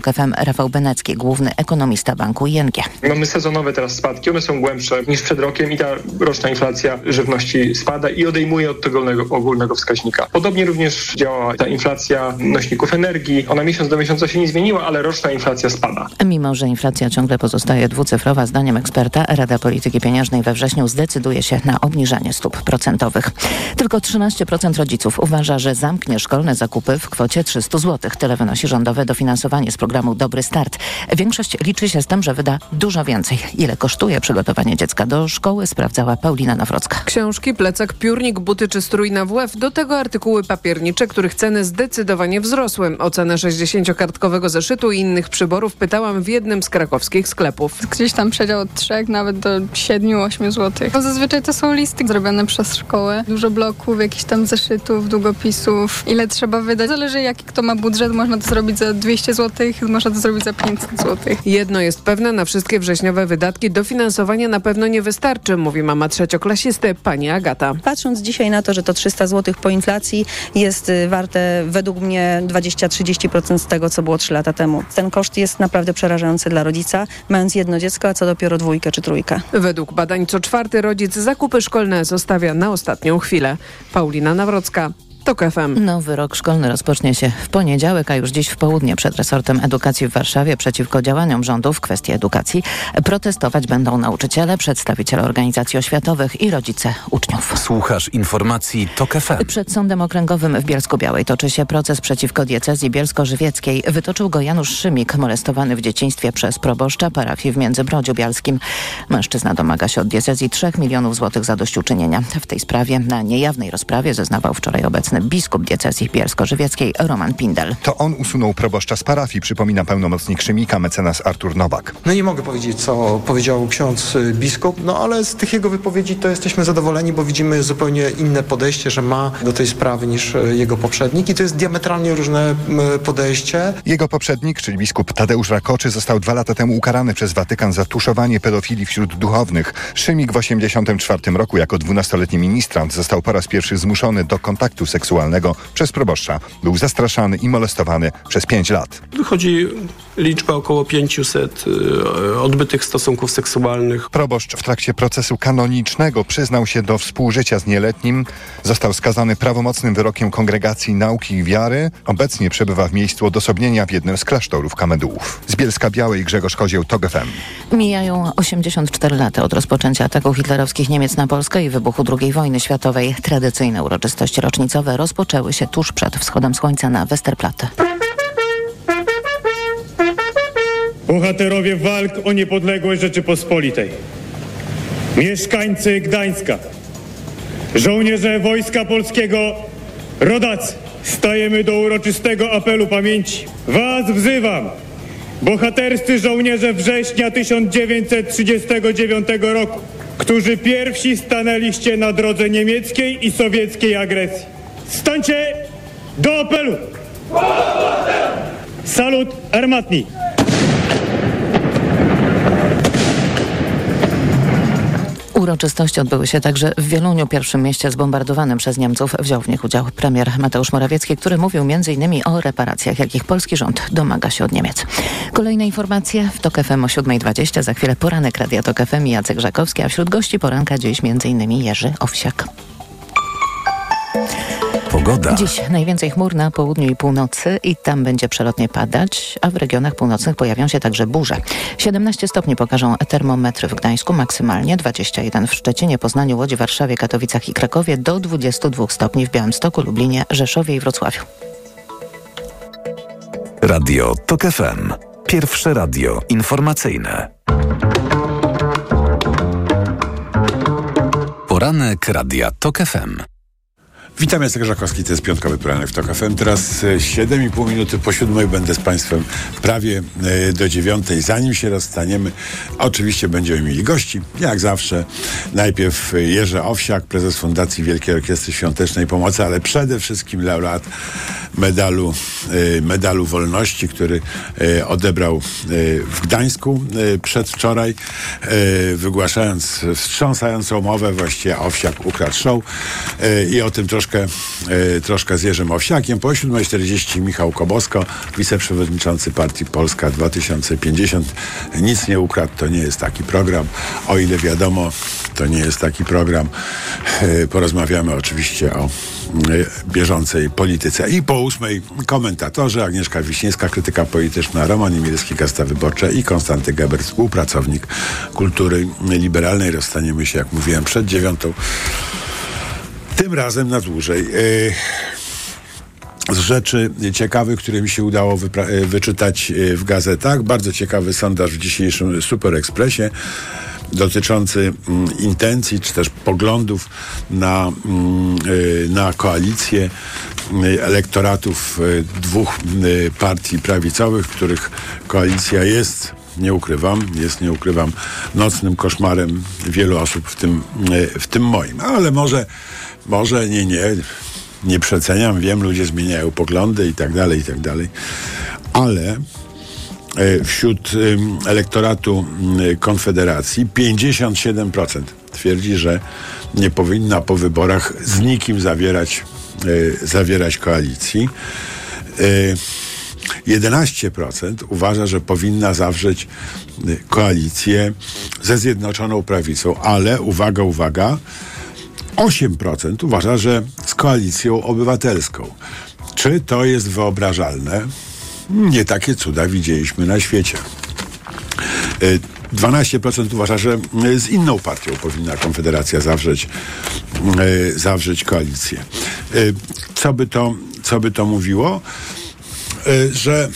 TOK FM Rafał Benecki, główny ekonomista banku ING. Mamy sezonowe teraz spadki, one są głębsze niż przed rokiem i ta roczna inflacja żywności spada i odejmuje od tego ogólnego wskaźnika. Podobnie również działa ta inflacja nośników energii. Ona miesiąc do miesiąca się nie zmieniła, ale roczna inflacja spada. Mimo, że inflacja ciągle pozostaje dwucyfrowa, zdaniem eksperta Rada Polityki Pieniężnej we wrześniu zdecyduje się na obniżanie stóp procentowych. Tylko 13% rodziców uważa, że zamknie szkolne zakupy w kwocie 300 zł. Tyle wynosi rządowe dofinansowanie z programu Dobry Start. Większość liczy się z tym, że wyda dużo więcej. Ile kosztuje przygotowanie dziecka do szkoły, sprawdzała Paulina Nawrocka. Książki, plecak, piórnik, buty czy strój na WF. Do tego artykuły papiernicze, których ceny zdecydowanie wzrosły. O cenę 60-kartkowego zeszytu i innych przyborów pytałam w jednym z krakowskich sklepów. Gdzieś tam przedział od 3 nawet do 7-8 zł. Zazwyczaj to są listy zrobione przez szkołę. Dużo bloków, jakichś tam zeszytów, długopisów. Ile trzeba wydać? Zależy jaki kto ma budżet. Można to zrobić za 200 zł, można to zrobić za 500 zł. Jedno jest pewne, na wszystkie wrześniowe wydatki dofinansowanie na pewno nie wystarczy, mówi mama trzecioklasisty, pani Agata. Patrząc dzisiaj na to, że to 300 zł po inflacji jest y, warte według mnie 20-30% z tego, co było 3 lata temu. Ten koszt jest naprawdę przerażający dla rodzica, mając jedno dziecko, a co dopiero dwójkę czy trójkę. Według badań co czwarty rodzic zakupy szkolne zostawia na ostatnią chwilę. Paulina Nawrocka, TOK FM. Nowy rok szkolny rozpocznie się w poniedziałek, a już dziś w południe przed resortem edukacji w Warszawie przeciwko działaniom rządu w kwestii edukacji protestować będą nauczyciele, przedstawiciele organizacji oświatowych i rodzice uczniów. Słuchasz informacji TOK FM. Przed Sądem Okręgowym w Bielsku-Białej toczy się proces przeciwko diecezji bielsko-żywieckiej. Wytoczył go Janusz Szymik, molestowany w dzieciństwie przez proboszcza parafii w Międzybrodziu Bialskim. Mężczyzna domaga się od diecezji 3 milionów złotych zadośćuczynienia. W tej sprawie na niejawnej rozprawie zeznawał wczoraj obecny biskup diecezji bielsko-żywieckiej Roman Pindel. To on usunął proboszcza z parafii, przypomina pełnomocnik Szymika, mecenas Artur Nowak. No nie mogę powiedzieć, co powiedział ksiądz y, biskup, no ale z tych jego wypowiedzi to jesteśmy zadowoleni, bo widzimy zupełnie inne podejście, że ma do tej sprawy niż y, jego poprzednik i to jest diametralnie różne podejście. Jego poprzednik, czyli biskup Tadeusz Rakoczy, został dwa lata temu ukarany przez Watykan za tuszowanie pedofilii wśród duchownych. Szymik w 1984 roku jako dwunastoletni ministrant został po raz pierwszy zmuszony do kontaktu seksualnego seksualnego przez proboszcza. Był zastraszany i molestowany przez pięć lat. Wychodzi liczba około 500 y, odbytych stosunków seksualnych. Proboszcz w trakcie procesu kanonicznego przyznał się do współżycia z nieletnim. Został skazany prawomocnym wyrokiem Kongregacji Nauki i Wiary. Obecnie przebywa w miejscu odosobnienia w jednym z klasztorów Kamedułów. Z Bielska Białej Grzegorz Kozieł, TOG FM. Mijają 84 lata od rozpoczęcia ataków hitlerowskich Niemiec na Polskę i wybuchu II wojny światowej. Tradycyjne uroczystości rocznicowe rozpoczęły się tuż przed wschodem słońca na Westerplatte. Bohaterowie walk o niepodległość Rzeczypospolitej. Mieszkańcy Gdańska. Żołnierze Wojska Polskiego. Rodacy. Stajemy do uroczystego apelu pamięci. Was wzywam. Bohaterscy żołnierze września 1939 roku, którzy pierwsi stanęliście na drodze niemieckiej i sowieckiej agresji. Stańcie do apelu! Salut armatni! Uroczystości odbyły się także w Wieluniu, pierwszym mieście zbombardowanym przez Niemców. Wziął w nich udział premier Mateusz Morawiecki, który mówił m.in. o reparacjach, jakich polski rząd domaga się od Niemiec. Kolejne informacje w TOK FM o 7.20. Za chwilę poranek Radia TOK FM i Jacek Żakowski, a wśród gości poranka dziś m.in. Jerzy Owsiak. Pogoda. Dziś najwięcej chmur na południu i północy i tam będzie przelotnie padać, a w regionach północnych pojawią się także burze. 17 stopni pokażą termometry w Gdańsku, maksymalnie 21 w Szczecinie, Poznaniu, Łodzi, Warszawie, Katowicach i Krakowie, do 22 stopni w Białymstoku, Lublinie, Rzeszowie i Wrocławiu. Radio TOK FM. Pierwsze radio informacyjne. Poranek Radia TOK FM. Witam, Jacek Żakowski, to jest piątkowy poranek w TOK FM. Teraz 7,5 minuty po siódmej będę z Państwem prawie do dziewiątej. Zanim się rozstaniemy, oczywiście będziemy mieli gości, jak zawsze. Najpierw Jerzy Owsiak, prezes Fundacji Wielkiej Orkiestry Świątecznej Pomocy, ale przede wszystkim laureat medalu, e, medalu wolności, który e, odebrał e, w Gdańsku przedwczoraj, wygłaszając wstrząsającą mowę właściwie Owsiak ukradł show i o tym troszkę, troszkę z Jerzym Owsiakiem. Po 7.40 Michał Kobosko, wiceprzewodniczący partii Polska 2050. Nic nie ukradł, to nie jest taki program. O ile wiadomo, to nie jest taki program. Porozmawiamy oczywiście o bieżącej polityce. I po ósmej komentatorzy Agnieszka Wiśniewska, krytyka polityczna, Roman Imielski, Gazeta Wyborcza i Konstanty Geber, współpracownik kultury liberalnej. Rozstaniemy się, jak mówiłem, przed dziewiątą. Tym razem na dłużej. E, z rzeczy ciekawych, które mi się udało e, wyczytać e, w gazetach. Bardzo ciekawy sondaż w dzisiejszym Super Expressie dotyczący mm, intencji czy też poglądów na, mm, y, na koalicję y, elektoratów y, dwóch partii prawicowych, których koalicja jest nie ukrywam, jest, nie ukrywam, nocnym koszmarem wielu osób, w tym, w tym moim. Ale może, może nie, nie, nie przeceniam, wiem, ludzie zmieniają poglądy i tak dalej, i tak dalej. Ale wśród ym, elektoratu Konfederacji 57% twierdzi, że nie powinna po wyborach z nikim zawierać, y, zawierać koalicji. Y, 11% uważa, że powinna zawrzeć koalicję ze Zjednoczoną Prawicą, ale uwaga, uwaga, 8% uważa, że z koalicją obywatelską. Czy to jest wyobrażalne? Nie takie cuda widzieliśmy na świecie. Y, 12% uważa, że y, z inną partią powinna Konfederacja zawrzeć, y, zawrzeć koalicję. Co by to, co by to mówiło? Że,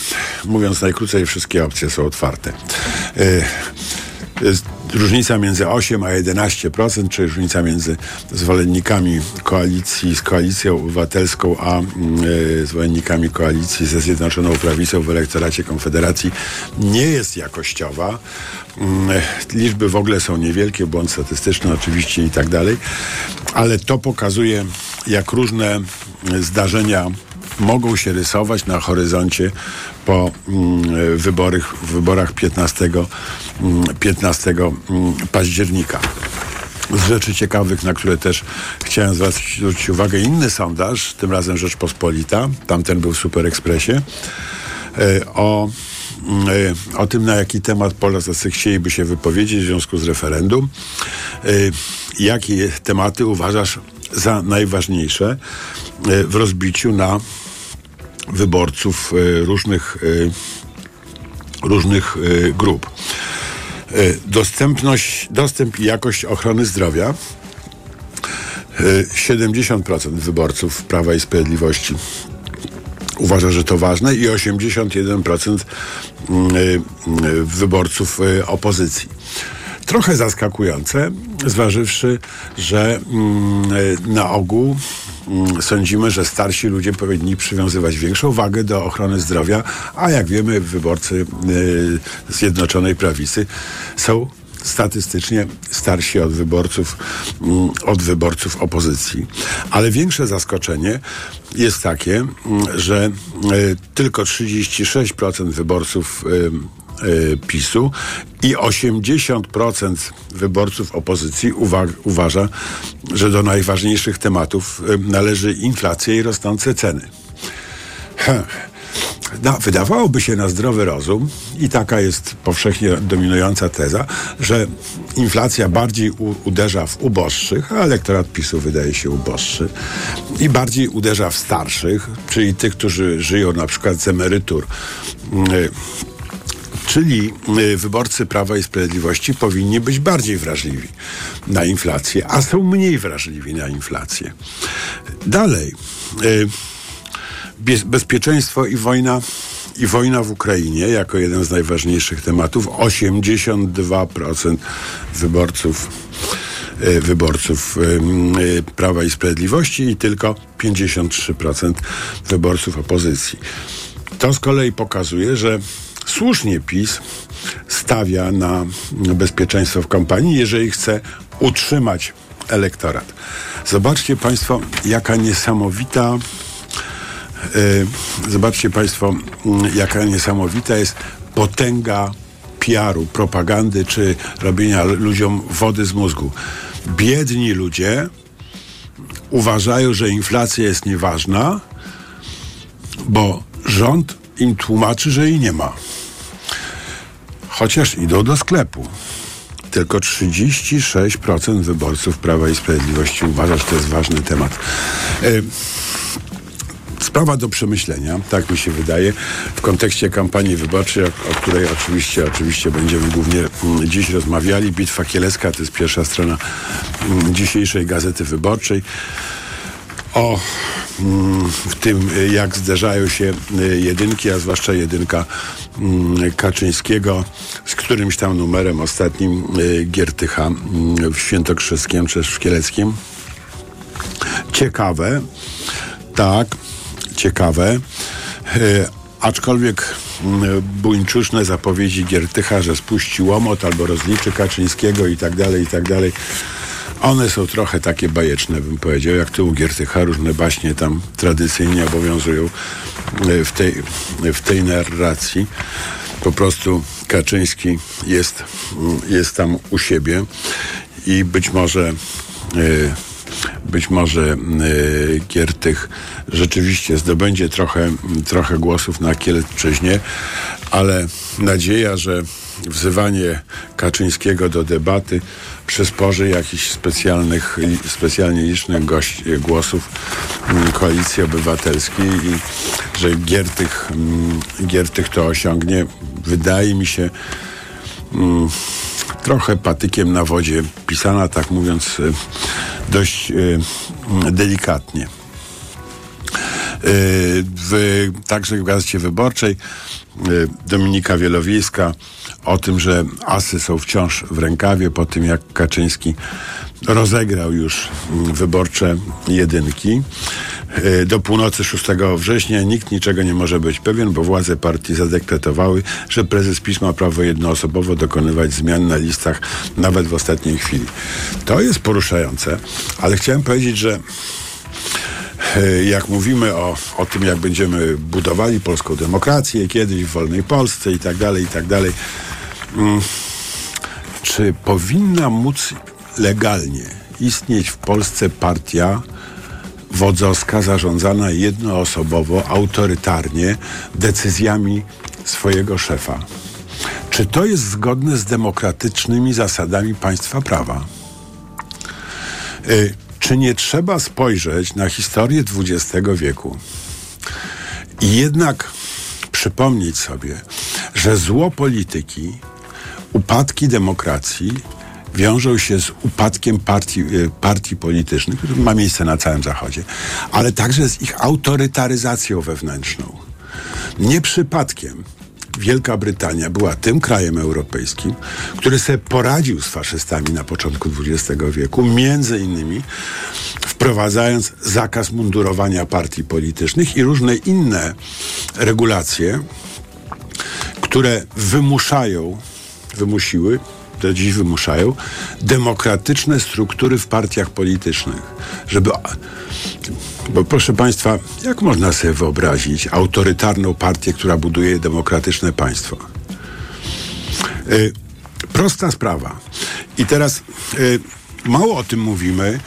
mówiąc najkrócej, wszystkie opcje są otwarte. Różnica między 8 a 11%, czy różnica między zwolennikami koalicji z koalicją obywatelską, a y, zwolennikami koalicji ze Zjednoczoną Prawicą w elektoracie Konfederacji nie jest jakościowa. Y, liczby w ogóle są niewielkie, błąd statystyczny oczywiście i tak dalej, ale to pokazuje, jak różne zdarzenia mogą się rysować na horyzoncie po mm, wyborach, wyborach 15, mm, 15 mm, października. Z rzeczy ciekawych, na które też chciałem zwrócić uwagę, inny sondaż, tym razem Rzeczpospolita, tamten był w Super Expressie, e, o, mm, e, o tym, na jaki temat Polacy chcieliby się wypowiedzieć w związku z referendum. E, Jakie tematy uważasz za najważniejsze w rozbiciu na wyborców różnych, różnych e, grup. E, Dostępność, dostęp i jakość ochrony zdrowia. E, 70% wyborców Prawa i Sprawiedliwości uważa, że to ważne i 81% mm, e, wyborców opozycji. Trochę zaskakujące, zważywszy, że mm, na ogół sądzimy, że starsi ludzie powinni przywiązywać większą wagę do ochrony zdrowia, a jak wiemy, wyborcy e, Zjednoczonej Prawicy są statystycznie starsi od wyborców, mm, od wyborców opozycji. Ale większe zaskoczenie jest takie, mm, że e, tylko 36% wyborców e, PiSu i 80% wyborców opozycji uwa- uważa, że do najważniejszych tematów e, należy inflacja i rosnące ceny. No, wydawałoby się na zdrowy rozum, i taka jest powszechnie dominująca teza, że inflacja bardziej uderza w uboższych, a elektorat PiSu wydaje się uboższy, i bardziej uderza w starszych, czyli tych, którzy żyją na przykład z emerytur. Yy, Czyli y, wyborcy Prawa i Sprawiedliwości powinni być bardziej wrażliwi na inflację, a są mniej wrażliwi na inflację. Dalej. Y, bezpieczeństwo i wojna, i wojna w Ukrainie jako jeden z najważniejszych tematów. 82% wyborców, e, wyborców Prawa i Sprawiedliwości i tylko 53% wyborców opozycji. To z kolei pokazuje, że słusznie PiS stawia na bezpieczeństwo w kampanii, jeżeli chce utrzymać elektorat. Zobaczcie Państwo, jaka niesamowita y, zobaczcie Państwo, mm, jaka niesamowita jest potęga PR-u, propagandy czy robienia ludziom wody z mózgu. Biedni ludzie uważają, że inflacja jest nieważna, bo rząd im tłumaczy, że jej nie ma. Chociaż idą do sklepu. Tylko 36% wyborców Prawa i Sprawiedliwości uważa, że to jest ważny temat. Y, sprawa do przemyślenia, tak mi się wydaje, w kontekście kampanii wyborczej, o, o której oczywiście, oczywiście będziemy głównie mm, dziś rozmawiali. Bitwa Kielecka to jest pierwsza strona mm, dzisiejszej Gazety Wyborczej o mm, w tym, jak zderzają się y, jedynki, a zwłaszcza jedynka mm, Kaczyńskiego z którymś tam numerem ostatnim y, Giertycha mm, w Świętokrzyskiem czy w Kieleckim. Ciekawe, tak, ciekawe. Y, aczkolwiek buńczuszne zapowiedzi Giertycha, że spuści łomot albo rozliczy Kaczyńskiego i tak dalej, i tak dalej one są trochę takie bajeczne, bym powiedział, jak tu u Giertycha różne baśnie tam tradycyjnie obowiązują e, w tej, w tej narracji. Po prostu Kaczyński jest, jest tam u siebie i być może e, być może Giertych rzeczywiście zdobędzie trochę, trochę głosów na Kielczyźnie, ale nadzieja, że wzywanie Kaczyńskiego do debaty przysporzy jakichś specjalnych, specjalnie licznych gości, głosów mm, Koalicji Obywatelskiej i że Giertych, mm, Giertych to osiągnie, wydaje mi się mm, trochę patykiem na wodzie, pisana tak mówiąc y, dość y, delikatnie. Y, w, także w Gazecie Wyborczej Dominika Wielowiejska o tym, że asy są wciąż w rękawie po tym, jak Kaczyński rozegrał już mm, wyborcze jedynki. E, do północy 6 września nikt niczego nie może być pewien, bo władze partii zadekretowały, że prezes PiS ma prawo jednoosobowo dokonywać zmian na listach nawet w ostatniej chwili. To jest poruszające, ale chciałem powiedzieć, że jak mówimy o, o tym, jak będziemy budowali polską demokrację kiedyś w wolnej Polsce i tak dalej, i tak dalej, Mm. czy powinna móc legalnie istnieć w Polsce partia wodzowska zarządzana jednoosobowo, autorytarnie decyzjami swojego szefa? Czy to jest zgodne z demokratycznymi zasadami państwa prawa? Y, czy nie trzeba spojrzeć na historię XX wieku i jednak przypomnieć sobie, że zło polityki upadki demokracji wiążą się z upadkiem partii, y, partii politycznych, który ma miejsce na całym Zachodzie, ale także z ich autorytaryzacją wewnętrzną. Nie przypadkiem Wielka Brytania była tym krajem europejskim, który sobie poradził z faszystami na początku XX wieku, między innymi wprowadzając zakaz mundurowania partii politycznych i różne inne regulacje, które wymuszają wymusiły, do dziś wymuszają, demokratyczne struktury w partiach politycznych. Żeby. Bo proszę Państwa, jak można sobie wyobrazić autorytarną partię, która buduje demokratyczne państwo? Y, prosta sprawa. I teraz y, mało o tym mówimy,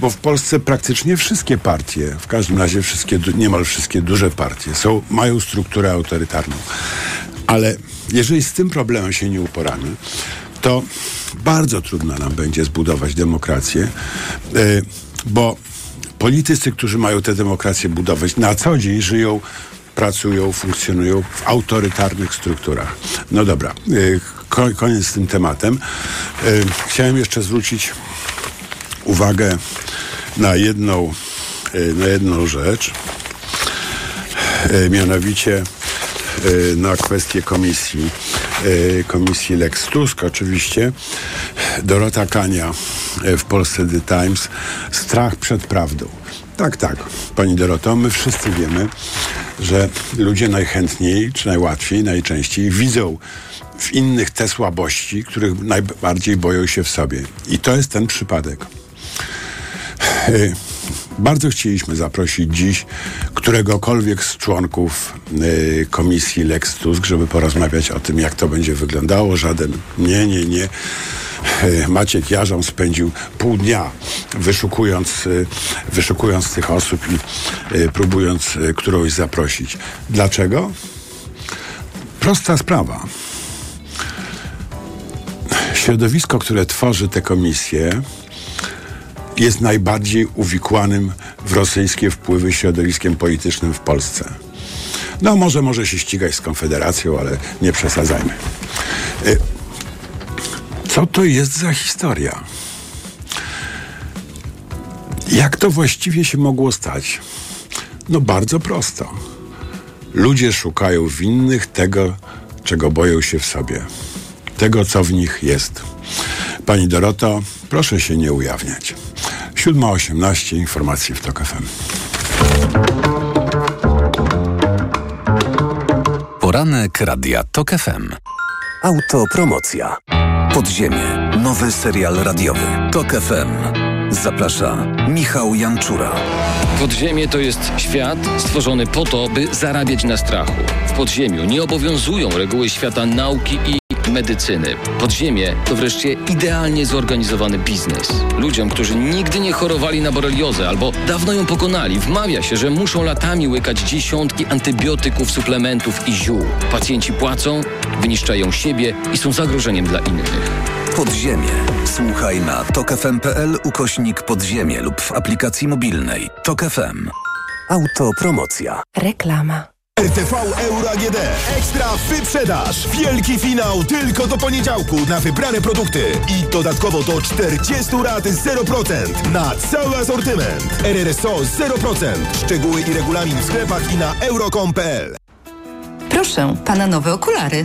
bo w Polsce praktycznie wszystkie partie, w każdym razie wszystkie, niemal wszystkie duże partie, są, mają strukturę autorytarną. Ale jeżeli z tym problemem się nie uporamy, to bardzo trudno nam będzie zbudować demokrację, yy, bo politycy, którzy mają tę demokrację budować, na co dzień żyją, pracują, funkcjonują w autorytarnych strukturach. No dobra, yy, koniec z tym tematem. Yy, chciałem jeszcze zwrócić uwagę na jedną, na jedną rzecz, mianowicie Y, na kwestię komisji, y, komisji Lex Tusk oczywiście. Dorota Kania y, w Polsce The Times. Strach przed prawdą. Tak, tak, pani Doroto, my wszyscy wiemy, że ludzie najchętniej, czy najłatwiej, najczęściej widzą w innych te słabości, których najbardziej boją się w sobie. I to jest ten przypadek. Bardzo chcieliśmy zaprosić dziś któregokolwiek z członków y, komisji Lex Tusk, żeby porozmawiać o tym, jak to będzie wyglądało. Żaden nie, nie, nie. Y, Maciek Jarząb spędził pół dnia wyszukując, y, wyszukując tych osób i y, próbując którąś zaprosić. Dlaczego? Prosta sprawa. Środowisko, które tworzy te komisje, jest najbardziej uwikłanym w rosyjskie wpływy środowiskiem politycznym w Polsce. No może może się ścigać z Konfederacją, ale nie przesadzajmy. Co to jest za historia? Jak to właściwie się mogło stać? No bardzo prosto. Ludzie szukają w innych tego, czego boją się w sobie. Tego, co w nich jest. Pani Doroto, proszę się nie ujawniać. 7.18 informacje w TOK FM. Poranek Radia TOK FM. Autopromocja. Podziemie. Nowy serial radiowy. TOK FM. Zaprasza Michał Janczura. Podziemie to jest świat stworzony po to, by zarabiać na strachu. W podziemiu nie obowiązują reguły świata nauki i medycyny. Podziemie to wreszcie idealnie zorganizowany biznes. Ludziom, którzy nigdy nie chorowali na boreliozę albo dawno ją pokonali, wmawia się, że muszą latami łykać dziesiątki antybiotyków, suplementów i ziół. Pacjenci płacą, wyniszczają siebie i są zagrożeniem dla innych. Podziemie. Słuchaj na tokefm.pl ukośnik podziemie lub w aplikacji mobilnej. TOK FM. Autopromocja. Reklama. RTV Euro AGD. Ekstra wyprzedaż. Wielki finał tylko do poniedziałku na wybrane produkty. I dodatkowo do 40 rat 0% na cały asortyment. RRSO 0%. Szczegóły i regulamin w sklepach i na euro.com.pl. Proszę, pana nowe okulary.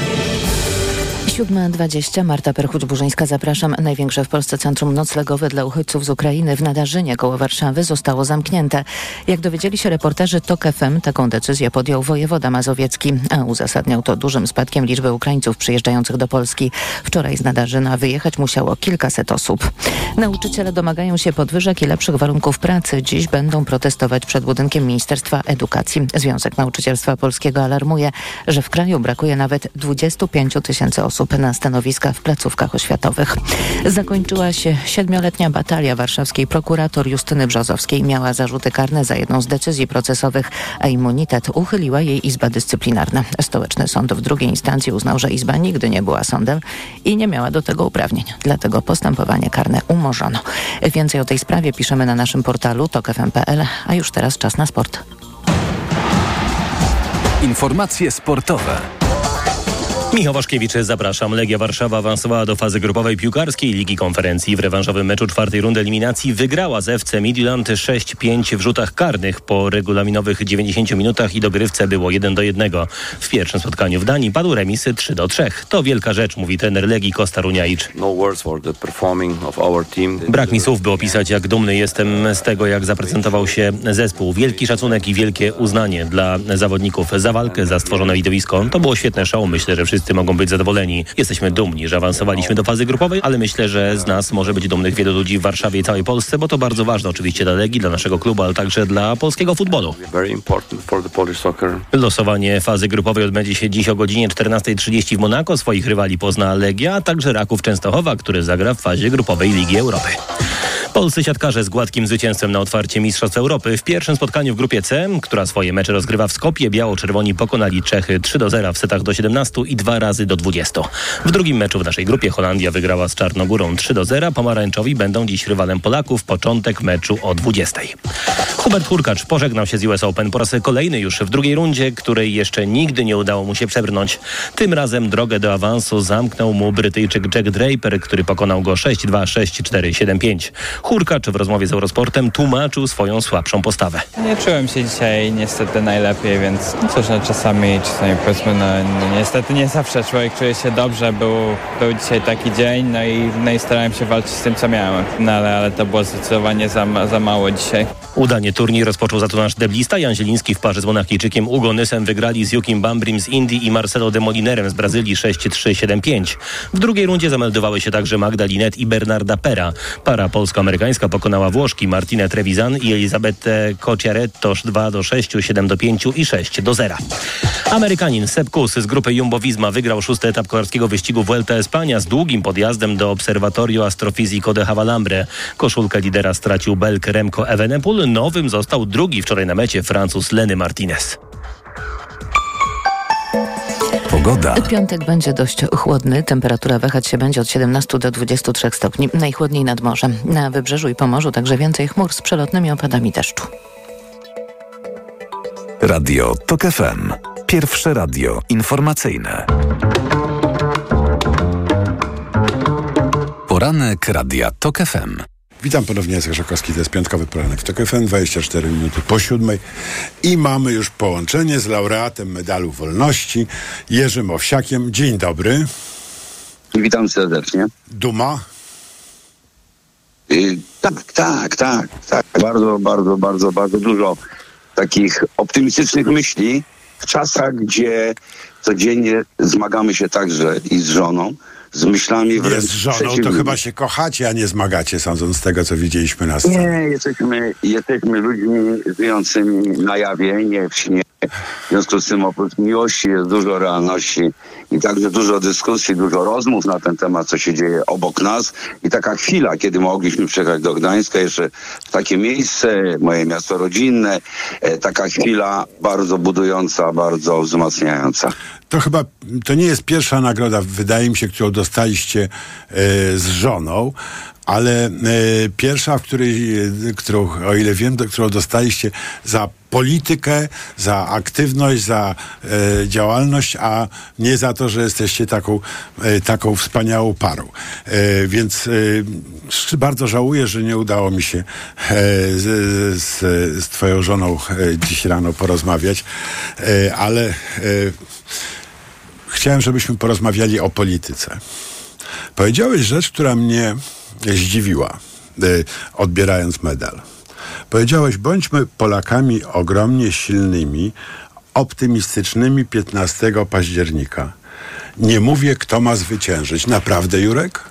7.20 Marta Perchuć-Burzyńska, zapraszam. Największe w Polsce centrum noclegowe dla uchodźców z Ukrainy w Nadarzynie koło Warszawy zostało zamknięte. Jak dowiedzieli się reporterzy TOK FM, taką decyzję podjął wojewoda mazowiecki, a uzasadniał to dużym spadkiem liczby Ukraińców przyjeżdżających do Polski. Wczoraj z Nadarzyna wyjechać musiało kilkaset osób. Nauczyciele domagają się podwyżek i lepszych warunków pracy. Dziś będą protestować przed budynkiem Ministerstwa Edukacji. Związek Nauczycielstwa Polskiego alarmuje, że w kraju brakuje nawet 25 tysięcy osób na stanowiska w placówkach oświatowych. Zakończyła się siedmioletnia batalia warszawskiej prokurator Justyny Brzozowskiej. Miała zarzuty karne za jedną z decyzji procesowych, a immunitet uchyliła jej Izba Dyscyplinarna. Stołeczny Sąd w drugiej instancji uznał, że Izba nigdy nie była sądem i nie miała do tego uprawnień. Dlatego postępowanie karne umorzono. Więcej o tej sprawie piszemy na naszym portalu tokfm.pl, a już teraz czas na sport. Informacje sportowe. Michał Waszkiewicz, zapraszam. Legia Warszawa awansowała do fazy grupowej piłkarskiej Ligi Konferencji. W rewanżowym meczu czwartej rundy eliminacji wygrała z FC Midland 6-5 w rzutach karnych. Po regulaminowych 90 minutach i dogrywce było 1 do 1. W pierwszym spotkaniu w Danii padł remis 3 do 3. To wielka rzecz, mówi trener Legii Kosta Runiaic. Brak mi słów, by opisać, jak dumny jestem z tego, jak zaprezentował się zespół. Wielki szacunek i wielkie uznanie dla zawodników za walkę, za stworzone widowisko. To było świetne show. Myślę, że wszyscy mogą być zadowoleni. Jesteśmy dumni, że awansowaliśmy do fazy grupowej, ale myślę, że z nas może być dumnych wielu ludzi w Warszawie i całej Polsce, bo to bardzo ważne oczywiście dla Legii, dla naszego klubu, ale także dla polskiego futbolu. Losowanie fazy grupowej odbędzie się dziś o godzinie 14.30 w Monako. Swoich rywali pozna Legia, a także Raków Częstochowa, który zagra w fazie grupowej Ligi Europy. Polscy siatkarze z gładkim zwycięstwem na otwarcie Mistrzostw Europy. W pierwszym spotkaniu w grupie C, która swoje mecze rozgrywa w Skopie, biało-czerwoni pokonali Czechy 3 do 0 w setach do 17 i 2 razy do 20. W drugim meczu w naszej grupie Holandia wygrała z Czarnogórą 3 do 0. Pomarańczowi będą dziś rywalem Polaków. Początek meczu o 20. Robert Hurkacz pożegnał się z US Open po raz kolejny już w drugiej rundzie, której jeszcze nigdy nie udało mu się przebrnąć. Tym razem drogę do awansu zamknął mu Brytyjczyk Jack Draper, który pokonał go 6-2, 6-4, 7-5. Hurkacz w rozmowie z Eurosportem tłumaczył swoją słabszą postawę. Nie czułem się dzisiaj niestety najlepiej, więc cóż, no, czasami, czasami powiedzmy, no, no niestety nie zawsze człowiek czuje się dobrze. Był, był dzisiaj taki dzień, no i, no i starałem się walczyć z tym, co miałem. No ale, ale to było zdecydowanie za, za mało dzisiaj. Udanie turniej rozpoczął za to nasz deblista. Jan Zieliński w parze z Monachijczykiem Ugo Nysem wygrali z Jukim Bambrim z Indii i Marcelo de Molinerem z Brazylii 6-3-7-5. W drugiej rundzie zameldowały się także Magda Linet i Bernarda Pera. Para polsko-amerykańska pokonała Włoszki Martinę Trevisan i Elizabetę Cociaretto 2 do 6, 7 do 5 i 6 do 0. Amerykanin Sepp Kuss z grupy Jumbo Visma wygrał szósty etap kolarskiego wyścigu Vuelta Espania z długim podjazdem do Observatorio Astrofisico de Havalambre. Koszulkę lidera stracił Belk Remco Evenepoel. Nowym został drugi wczoraj na mecie Francuz Leny Martinez. Pogoda. Piątek będzie dość chłodny. Temperatura wahać się będzie od 17 do 23 stopni. Najchłodniej nad morzem. Na wybrzeżu i Pomorzu także więcej chmur z przelotnymi opadami deszczu. Radio TOK FM. Pierwsze radio informacyjne. Poranek Radia TOK FM. Witam ponownie, Jacek Żakowski, to jest piątkowy poranek w TOK FM, 24 minuty po siódmej i mamy już połączenie z laureatem Medalu Wolności, Jerzym Owsiakiem. Dzień dobry. Witam serdecznie. Duma? Y, tak, tak, tak, tak. Bardzo, bardzo, bardzo, bardzo dużo takich optymistycznych myśli w czasach, gdzie codziennie zmagamy się także i z żoną, z myślami Nie wręcz z żoną, to chyba się kochacie, a nie zmagacie, sądząc z tego, co widzieliśmy na scenie. Nie, jesteśmy, jesteśmy ludźmi żyjącymi na jawie, nie w śnie. W związku z tym oprócz miłości jest dużo realności i także dużo dyskusji, dużo rozmów na ten temat, co się dzieje obok nas. I taka chwila, kiedy mogliśmy przyjechać do Gdańska, jeszcze w takie miejsce, moje miasto rodzinne, e, taka chwila bardzo budująca, bardzo wzmacniająca. To chyba, to nie jest pierwsza nagroda, wydaje mi się, którą dostaliście e, z żoną, ale e, pierwsza, w której, e, którą, o ile wiem, do, którą dostaliście za politykę, za aktywność, za e, działalność, a nie za to, że jesteście taką, e, taką wspaniałą parą. E, więc e, bardzo żałuję, że nie udało mi się z, z, z twoją żoną dziś rano porozmawiać, ale chciałem, żebyśmy porozmawiali o polityce. Powiedziałeś rzecz, która mnie zdziwiła, y, odbierając medal. Powiedziałeś, bądźmy Polakami ogromnie silnymi, optymistycznymi 15 października. Nie mówię, kto ma zwyciężyć. Naprawdę, Jurek?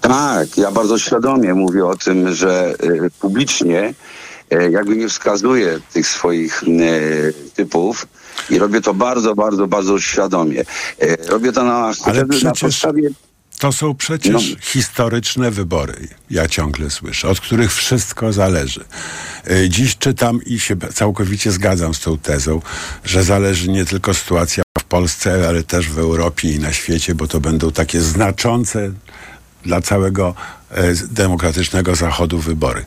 Tak, ja bardzo świadomie mówię o tym, że y, publicznie y, jakby nie wskazuję tych swoich typów i robię to bardzo, bardzo, bardzo świadomie. Robię to na, Ale chociażby na przecież podstawie to są przecież No. historyczne wybory, ja ciągle słyszę, od których wszystko zależy. Y, Dziś czytam i się całkowicie zgadzam z tą tezą, że zależy nie tylko sytuacja w Polsce, ale też w Europie i na świecie, bo to będą takie znaczące dla całego e, demokratycznego Zachodu wybory.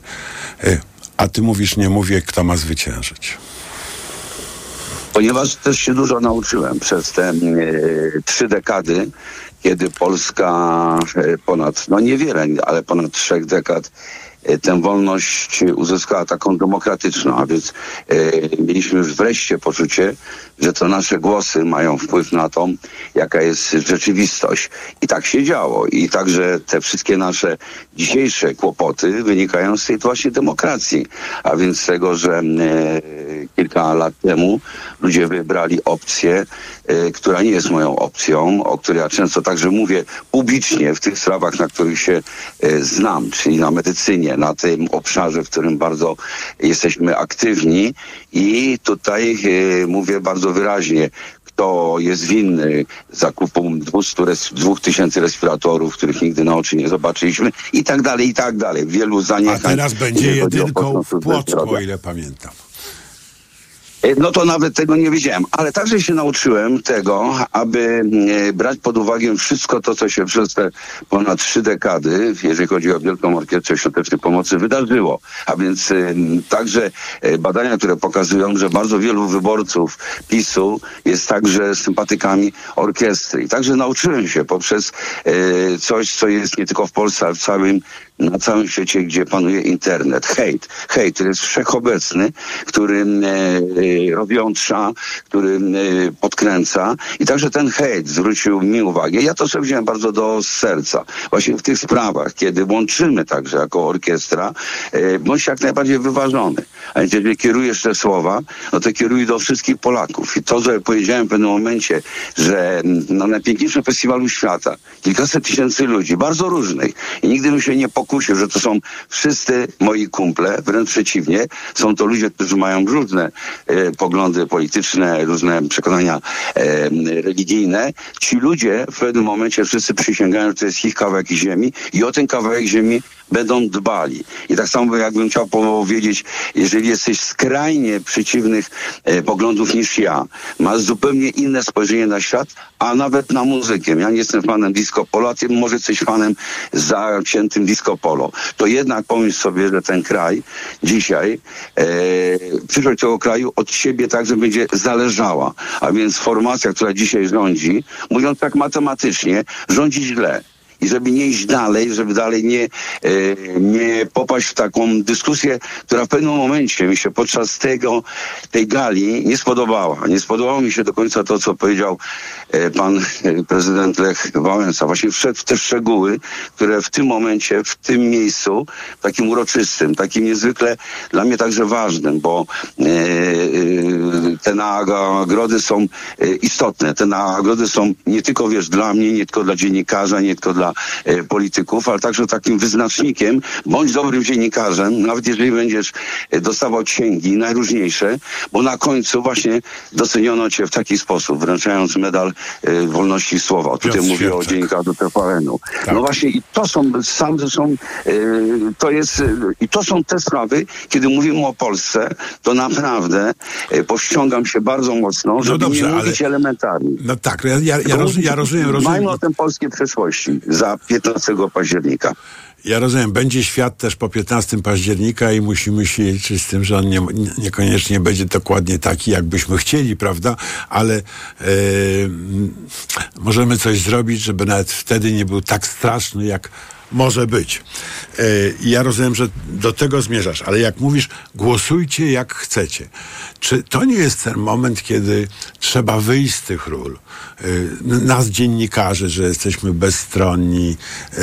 Y, A ty mówisz, nie mówię, kto ma zwyciężyć. ponieważ też się dużo nauczyłem przez te e, trzy dekady, kiedy Polska e, ponad, no niewiele, ale ponad trzech dekad e, tę wolność uzyskała taką demokratyczną, a więc e, mieliśmy już wreszcie poczucie, że to nasze głosy mają wpływ na to, jaka jest rzeczywistość. I tak się działo. I także te wszystkie nasze dzisiejsze kłopoty wynikają z tej właśnie demokracji, a więc tego, że e, kilka lat temu ludzie wybrali opcję, e, która nie jest moją opcją, o której ja często także mówię publicznie w tych sprawach, na których się e, znam, czyli na medycynie, na tym obszarze, w którym bardzo jesteśmy aktywni i tutaj e, mówię bardzo wyraźnie, kto jest winny zakupu 200 res, 2000 respiratorów, których nigdy na oczy nie zobaczyliśmy i tak dalej, i tak dalej. Wielu A zaniechań. teraz będzie jedynką w Płocku, o ile pamiętam. E, No to nawet tego nie wiedziałem, ale także się nauczyłem tego, aby e, brać pod uwagę wszystko to, co się przez te ponad trzy dekady, jeżeli chodzi o Wielką Orkiestrę Świątecznej Pomocy, wydarzyło. A więc e, także badania, które pokazują, że bardzo wielu wyborców PiSu jest także sympatykami orkiestry. I także nauczyłem się poprzez coś, co jest nie tylko w Polsce, ale w całym na całym świecie, gdzie panuje internet. Hejt. Hejt, który jest wszechobecny, który e, który e, podkręca. I także ten hejt zwrócił mi uwagę. Ja to sobie wziąłem bardzo do serca. Właśnie w tych sprawach, kiedy łączymy także jako orkiestra, e, bądź jak najbardziej wyważony. A więc jeżeli kierujesz te słowa, no to kieruj do wszystkich Polaków. I to, że powiedziałem w pewnym momencie, że mm, na najpiękniejszym festiwalu świata kilkaset tysięcy ludzi, bardzo różnych i nigdy bym się nie pokusił, że to są wszyscy moi kumple, wręcz przeciwnie, są to ludzie, którzy mają różne e, poglądy polityczne, różne przekonania e, religijne. Ci ludzie w pewnym momencie wszyscy przysięgają, że to jest ich kawałek ziemi i o ten kawałek ziemi będą dbali. I tak samo jakbym chciał powiedzieć, jeżeli jesteś skrajnie przeciwnych e, poglądów niż ja, masz zupełnie inne spojrzenie na świat, a nawet na muzykę. Ja nie jestem fanem disco polo, a ty może jesteś fanem zaciętym disco polo. To jednak pomyśl sobie, że ten kraj dzisiaj, e, przyszłość tego kraju od siebie także będzie zależała. A więc formacja, która dzisiaj rządzi, mówiąc tak matematycznie, rządzi źle i żeby nie iść dalej, żeby dalej nie, e, nie popaść w taką dyskusję, która w pewnym momencie mi się podczas tego, tej gali nie spodobała. Nie spodobało mi się do końca to, co powiedział e, pan e, prezydent Lech Wałęsa. Właśnie wszedł w te szczegóły, które w tym momencie, w tym miejscu, takim uroczystym, takim niezwykle dla mnie także ważnym, bo te nagrody są istotne. Te nagrody są nie tylko, wiesz, dla mnie, nie tylko dla dziennikarza, nie tylko dla e, polityków, ale także takim wyznacznikiem, bądź dobrym dziennikarzem, nawet jeżeli będziesz e, dostawał księgi najróżniejsze, bo na końcu właśnie doceniono cię w taki sposób, wręczając medal e, wolności słowa. Tutaj Piotr mówię o dziennikarzu TVN-u. No właśnie i to są, sam zresztą, to jest, i to są te sprawy, kiedy mówimy o Polsce, to naprawdę powściągam się bardzo mocno, żeby dobrze, nie ale- mówić elementarnie. No tak, ja, ja, ja, roz, ja rozumiem, rozumiem. Majmy o tym polskiej przyszłości za 15 października. Ja rozumiem, będzie świat też po 15 października i musimy się liczyć z tym, że on nie, niekoniecznie będzie dokładnie taki, jakbyśmy chcieli, prawda? Ale m, możemy coś zrobić, żeby nawet wtedy nie był tak straszny, jak może być. E, ja rozumiem, że do tego zmierzasz, ale jak mówisz, głosujcie jak chcecie. Czy to nie jest ten moment, kiedy trzeba wyjść z tych ról? E, nas dziennikarzy, że jesteśmy bezstronni, e,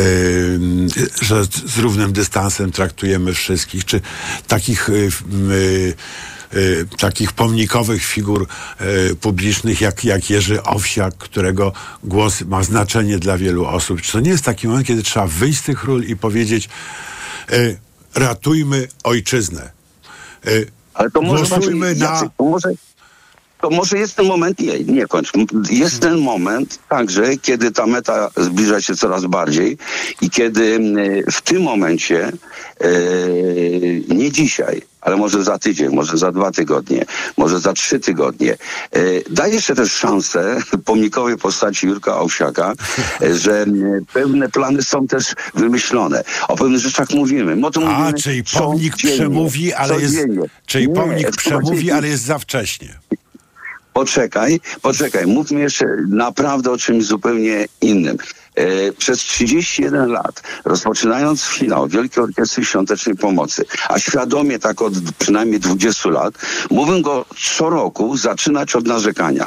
że z równym dystansem traktujemy wszystkich, czy takich y, takich pomnikowych figur y, publicznych jak, jak Jerzy Owsiak, którego głos ma znaczenie dla wielu osób. Czy to nie jest taki moment, kiedy trzeba wyjść z tych ról i powiedzieć y, ratujmy ojczyznę. Ale to może Głosujmy na... To może, to może jest ten moment, nie, nie kończ, jest ten moment także, kiedy ta meta zbliża się coraz bardziej i kiedy w tym momencie, y, nie dzisiaj, ale może za tydzień, może za dwa tygodnie, może za trzy tygodnie. Y, Daje się też szansę pomnikowej postaci Jurka Owsiaka, y, że pewne plany są też wymyślone. O pewnych rzeczach mówimy. A, mówimy czyli pomnik przemówi, ale jest... Czyli pomnik przemówi, ale jest za wcześnie. Poczekaj, poczekaj, mówmy jeszcze naprawdę o czymś zupełnie innym. E, przez 31 lat, rozpoczynając finał Wielkiej Orkiestry Świątecznej Pomocy, a świadomie tak od przynajmniej 20 lat, mówię go co roku zaczynać od narzekania.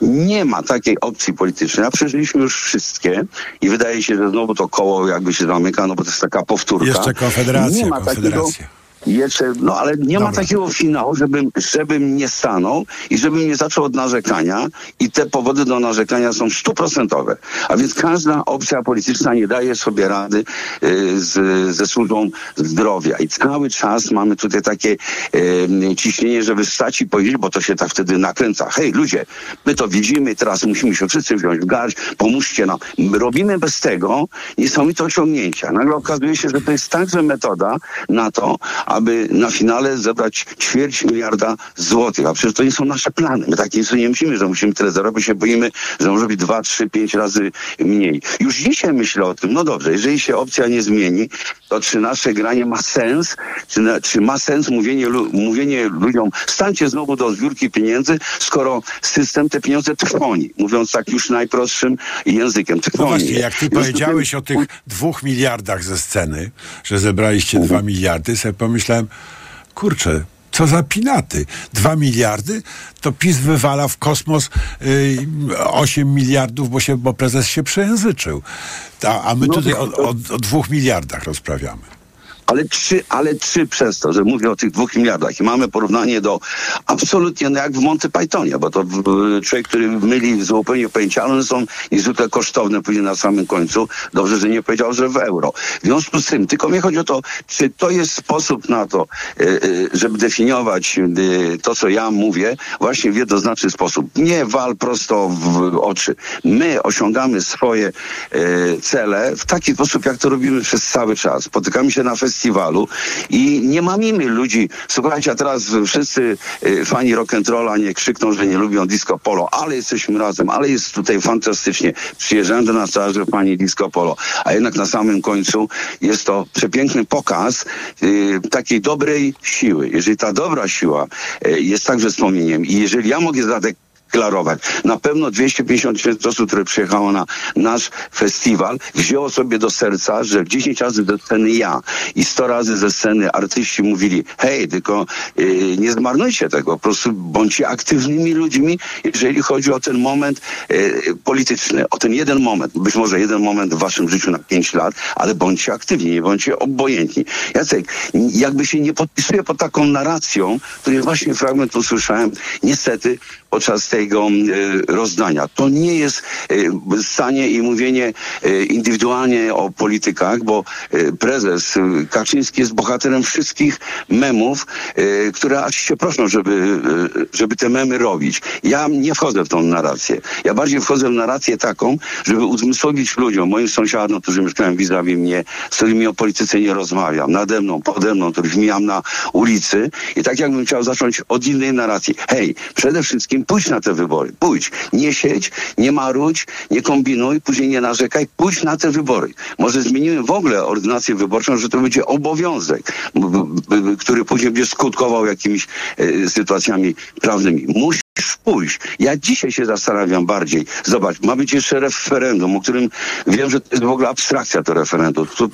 Nie ma takiej opcji politycznej, a przeżyliśmy już wszystkie i wydaje się, że znowu to koło jakby się zamyka, no bo to jest taka powtórka. Jeszcze Konfederacja, Nie ma takiego, Konfederacja. Jeszcze, no ale nie ma takiego finału, żebym, żebym nie stanął i żebym nie zaczął od narzekania i te powody do narzekania są stuprocentowe. A więc każda opcja polityczna nie daje sobie rady y, z, ze służbą zdrowia i cały czas mamy tutaj takie y, ciśnienie, żeby wstać i powiedzieć, bo to się tak wtedy nakręca. Hej ludzie, my to widzimy, teraz musimy się wszyscy wziąć w garść, pomóżcie nam. My robimy bez tego niesamowite osiągnięcia. Nagle okazuje się, że to jest także metoda na to, aby na finale zebrać ćwierć miliarda złotych. A przecież to nie są nasze plany. My tak nie myślimy, że musimy tyle zarobić, się boimy, że może być dwa, trzy, pięć razy mniej. Już dzisiaj myślę o tym, no dobrze, jeżeli się opcja nie zmieni, to czy nasze granie ma sens, czy, na, czy ma sens mówienie, lu, mówienie ludziom, stańcie znowu do zbiórki pieniędzy, skoro system te pieniądze trwoni. Mówiąc tak już najprostszym językiem, No trwoni. właśnie, jak ty powiedziałeś o tych dwóch miliardach ze sceny, że zebraliście dwa miliardy, sobie pomyślałem, kurczę, co za pinaty. Dwa miliardy, to PiS wywala w kosmos y, 8 miliardów, bo, się, bo prezes się przejęzyczył. A, a my No, tutaj o, o, o dwóch miliardach rozprawiamy. Ale trzy, ale trzy przez to, że mówię o tych dwóch miliardach i mamy porównanie do absolutnie no jak w Monty Pythonie, bo to w- człowiek, który myli zupełnie pojęcia, ale one są niezwykle kosztowne później na samym końcu. Dobrze, że nie powiedział, że w euro. W związku z tym, tylko mnie chodzi o to, czy to jest sposób na to, e, e, żeby definiować to, co ja mówię, właśnie w jednoznaczny sposób. Nie wal prosto w oczy. My osiągamy swoje cele w taki sposób, jak to robimy przez cały czas. Spotykamy się na festiwalu i nie mamimy ludzi. Słuchajcie, a teraz wszyscy e, fani rock'n'rolla nie krzykną, że nie lubią disco polo, ale jesteśmy razem, ale jest tutaj fantastycznie. Przyjeżdżają do nas że pani disco polo, a jednak na samym końcu jest to przepiękny pokaz e, takiej dobrej siły. Jeżeli ta dobra siła e, jest także wspomnieniem i jeżeli ja mogę zadek deklarować. Na pewno 250 tysięcy osób, które przyjechało na nasz festiwal, wzięło sobie do serca, że 10 razy ze sceny ja i 100 razy ze sceny artyści mówili, hej, tylko yy, nie zmarnujcie tego, po prostu bądźcie aktywnymi ludźmi, jeżeli chodzi o ten moment yy, polityczny, o ten jeden moment, być może jeden moment w waszym życiu na 5 lat, ale bądźcie aktywni, nie bądźcie obojętni. Jacek, jakby się nie podpisuję pod taką narracją, której właśnie fragment usłyszałem, niestety podczas tego e, rozdania. To nie jest e, stanie i mówienie e, indywidualnie o politykach, bo prezes Kaczyński jest bohaterem wszystkich memów, które aż się proszą, żeby, żeby te memy robić. Ja nie wchodzę w tą narrację. Ja bardziej wchodzę w narrację taką, żeby uzmysłowić ludziom, moim sąsiadom, którzy mieszkają vis-a-vis mnie, z którymi o polityce nie rozmawiam, nade mną, pode mną, których mijam na ulicy i tak jakbym chciał zacząć od innej narracji. Hej, przede wszystkim pójdź na te wybory. Pójdź. Nie siedź, nie marudź, nie kombinuj, później nie narzekaj. Pójdź na te wybory. Może zmienimy w ogóle ordynację wyborczą, że to będzie obowiązek, który później będzie skutkował jakimiś e, sytuacjami prawnymi. Musisz pójść. Ja dzisiaj się zastanawiam bardziej. Zobacz, ma być jeszcze referendum, o którym wiem, że to jest w ogóle abstrakcja to referendum. To,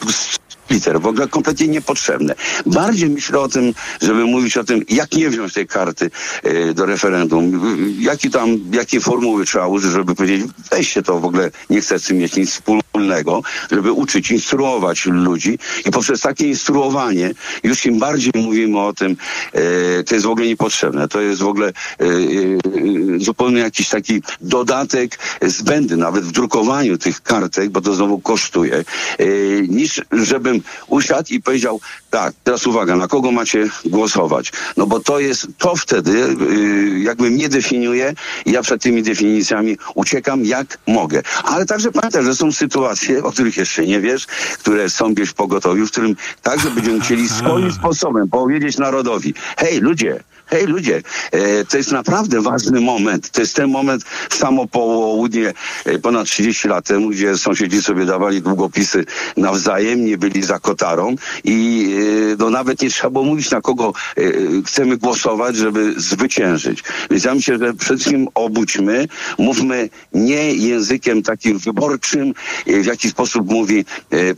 liter, w ogóle kompletnie niepotrzebne. Bardziej myślę o tym, żeby mówić o tym, jak nie wziąć tej karty e, do referendum, jaki tam, jakie formuły trzeba użyć, żeby powiedzieć, weźcie to w ogóle, nie chcę z tym mieć nic wspólnego, żeby uczyć, instruować ludzi. I poprzez takie instruowanie, już im bardziej mówimy o tym, e, to jest w ogóle niepotrzebne, to jest w ogóle e, zupełnie jakiś taki dodatek zbędny, nawet w drukowaniu tych kartek, bo to znowu kosztuje, niż usiadł i powiedział, tak, teraz uwaga, na kogo macie głosować? No bo to jest, to wtedy y, jakby mnie definiuje i ja przed tymi definicjami uciekam jak mogę. Ale także pamiętaj, że są sytuacje, o których jeszcze nie wiesz, które są gdzieś w pogotowiu, w którym także będziemy chcieli swoim sposobem powiedzieć narodowi, hej ludzie, hej ludzie, e, to jest naprawdę ważny moment. To jest ten moment samo południe e, ponad 30 lat temu, gdzie sąsiedzi sobie dawali długopisy nawzajem, nie byli za kotarą i e, no nawet nie trzeba było mówić na kogo chcemy głosować, żeby zwyciężyć. Więc ja myślę, że przede wszystkim obudźmy, mówmy nie językiem takim wyborczym, w jaki sposób mówi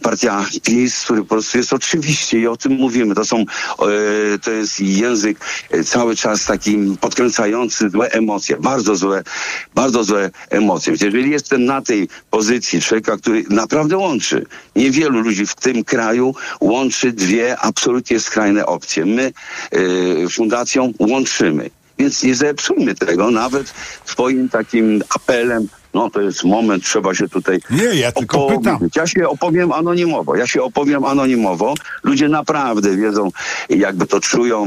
partia PiS, który po prostu jest oczywiście i o tym mówimy. To są, to jest język e, cały czas taki podkręcający złe emocje, bardzo złe, bardzo złe emocje. Jeżeli jestem na tej pozycji człowieka, który naprawdę łączy, niewielu ludzi w tym kraju łączy dwie absolutnie skrajne opcje. My e, fundacją łączymy. Więc nie zepsujmy tego nawet swoim takim apelem no to jest moment, trzeba się tutaj Nie, ja tylko pytam. Ja się opowiem anonimowo, ja się opowiem anonimowo. Ludzie naprawdę wiedzą, jakby to czują.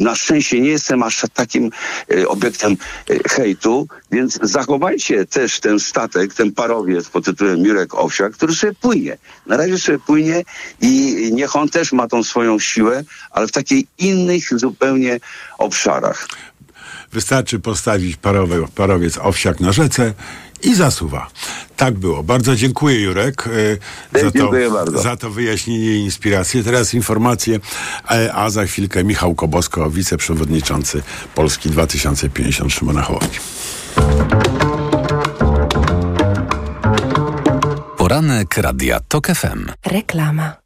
Na szczęście nie jestem aż takim e, obiektem e, hejtu, więc zachowajcie też ten statek, ten parowiec pod tytułem Mirek Owsiak, który sobie płynie. Na razie sobie płynie i niech on też ma tą swoją siłę, ale w takiej innych zupełnie obszarach. Wystarczy postawić parowy, parowiec owsiak na rzece i zasuwa. Tak było. Bardzo dziękuję Jurek e, za, to, Dziękuję bardzo. za to wyjaśnienie i inspirację. Teraz informacje, e, a za chwilkę Michał Kobosko, wiceprzewodniczący Polski 2050 Szymona Hołowni. Poranek Radia TOK FM. Reklama.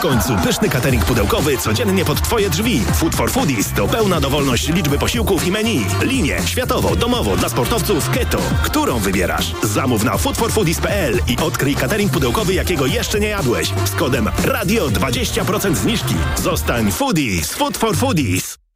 W końcu pyszny catering pudełkowy codziennie pod Twoje drzwi. Food for Foodies to pełna dowolność liczby posiłków i menu. Linie światowo, domowo, dla sportowców keto. Którą wybierasz? Zamów na foodforfoodies.pl i odkryj catering pudełkowy, jakiego jeszcze nie jadłeś. Z kodem RADIO 20% zniżki. Zostań Foodies. Food for Foodies.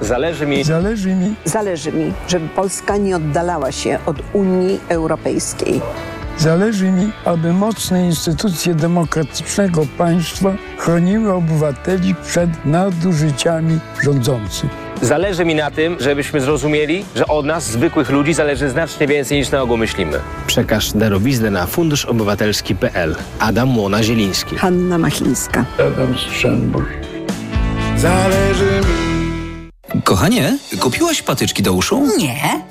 Zależy mi. Zależy mi. Zależy mi, żeby Polska nie oddalała się od Unii Europejskiej. Zależy mi, aby mocne instytucje demokratycznego państwa chroniły obywateli przed nadużyciami rządzących. Zależy mi na tym, żebyśmy zrozumieli, że od nas, zwykłych ludzi, zależy znacznie więcej niż na ogół myślimy. Przekaż darowiznę na funduszobywatelski.pl. Adam Młona-Zieliński. Hanna Machińska. Adam Strzembusz. Zależy mi. Kochanie, kupiłaś patyczki do uszu? Nie,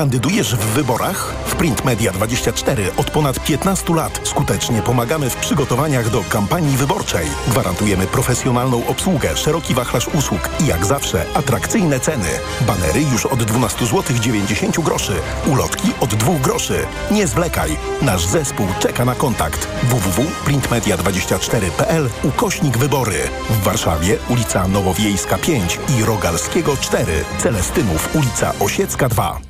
Kandydujesz w wyborach? W Print Media 24 od ponad 15 lat skutecznie pomagamy w przygotowaniach do kampanii wyborczej. Gwarantujemy profesjonalną obsługę, szeroki wachlarz usług i jak zawsze atrakcyjne ceny. Banery już od 12 zł 90 groszy. Ulotki od 2 groszy. Nie zwlekaj. Nasz zespół czeka na kontakt. www.printmedia24.pl ukośnik wybory. W Warszawie ulica Nowowiejska 5 i Rogalskiego 4. Celestynów ulica Osiecka 2.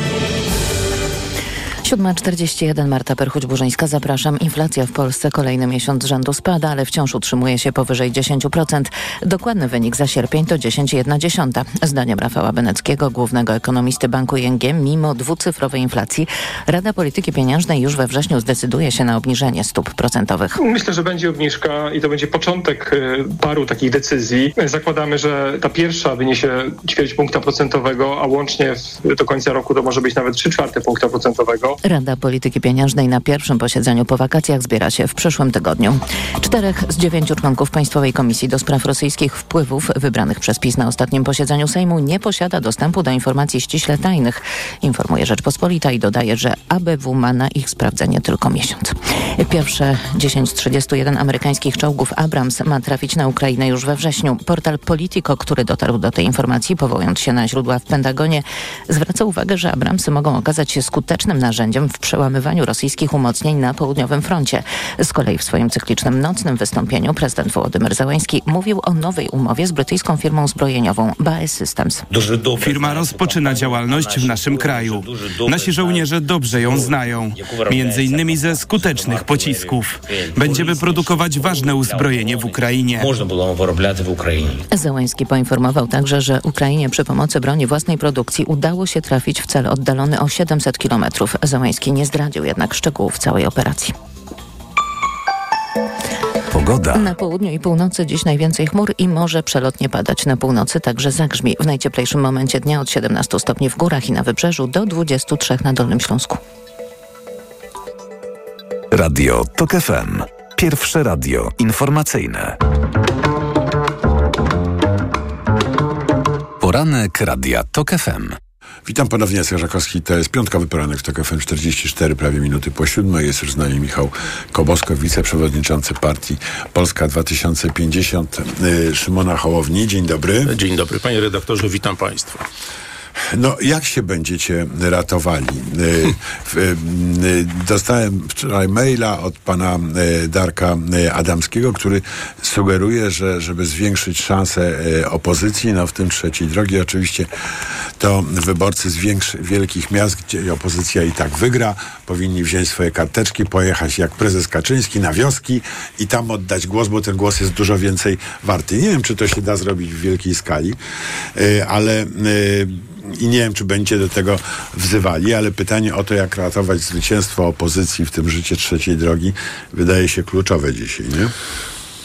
7.41 Marta Perchuć-Burzyńska, zapraszam. Inflacja w Polsce kolejny miesiąc rzędu spada, ale wciąż utrzymuje się powyżej 10%. Dokładny wynik za sierpień to 10,1. Zdaniem Rafała Beneckiego, głównego ekonomisty Banku ING, mimo dwucyfrowej inflacji, Rada Polityki Pieniężnej już we wrześniu zdecyduje się na obniżenie stóp procentowych. Myślę, że będzie obniżka i to będzie początek y, paru takich decyzji. Zakładamy, że ta pierwsza wyniesie ćwierć punkta procentowego, a łącznie do końca roku to może być nawet 3 czwarte punkta procentowego. Rada Polityki Pieniężnej na pierwszym posiedzeniu po wakacjach zbiera się w przyszłym tygodniu. Czterech z dziewięciu członków Państwowej Komisji do Spraw Rosyjskich Wpływów wybranych przez PiS na ostatnim posiedzeniu Sejmu nie posiada dostępu do informacji ściśle tajnych, informuje Rzeczpospolita i dodaje, że ABW ma na ich sprawdzenie tylko miesiąc. Pierwsze 1031 amerykańskich czołgów Abrams ma trafić na Ukrainę już we wrześniu. Portal Politico, który dotarł do tej informacji, powołując się na źródła w Pentagonie, zwraca uwagę, że Abramsy mogą okazać się skutecznym narzędziem w przełamywaniu rosyjskich umocnień na południowym froncie. Z kolei w swoim cyklicznym nocnym wystąpieniu prezydent Wołodymyr Załański mówił o nowej umowie z brytyjską firmą zbrojeniową BAE Systems. Firma rozpoczyna działalność w naszym kraju. Nasi żołnierze dobrze ją znają, między innymi ze skutecznych pocisków. Będziemy produkować ważne uzbrojenie w Ukrainie. Można było wyrobiać w Ukrainie. Załański poinformował także, że Ukrainie przy pomocy broni własnej produkcji udało się trafić w cel oddalony o 700 kilometrów. Załański nie zdradził jednak szczegółów całej operacji. Pogoda. Na południu i północy dziś najwięcej chmur i może przelotnie padać. Na północy także zagrzmi. W najcieplejszym momencie dnia od 17 stopni w górach i na wybrzeżu do 23 na Dolnym Śląsku. Radio TOK FM. Pierwsze radio informacyjne. Poranek Radia TOK FM. Witam ponownie, Jacek Żakowski. To jest piątkowy poranek w TOK FM 44, prawie minuty po siódmej. Jest już z nami Michał Kobosko, wiceprzewodniczący partii Polska 2050, y, Szymona Hołowni. Dzień dobry. Dzień dobry, panie redaktorze, witam państwa. No, jak się będziecie ratowali? W- y, y, Dostałem wczoraj maila od pana Darka Adamskiego, który sugeruje, że żeby zwiększyć szanse opozycji, no w tym trzeciej drogi oczywiście, to wyborcy z wielkich miast, gdzie opozycja i tak wygra, powinni wziąć swoje karteczki, pojechać jak prezes Kaczyński na wioski i tam oddać głos, bo ten głos jest dużo więcej warty. Nie wiem, czy to się da zrobić w wielkiej skali, ale i nie wiem, czy będziecie do tego wzywali, ale pytanie o to, jak ratować zwycięstwo opozycji w tym życie trzeciej drogi, wydaje się kluczowe dzisiaj, nie?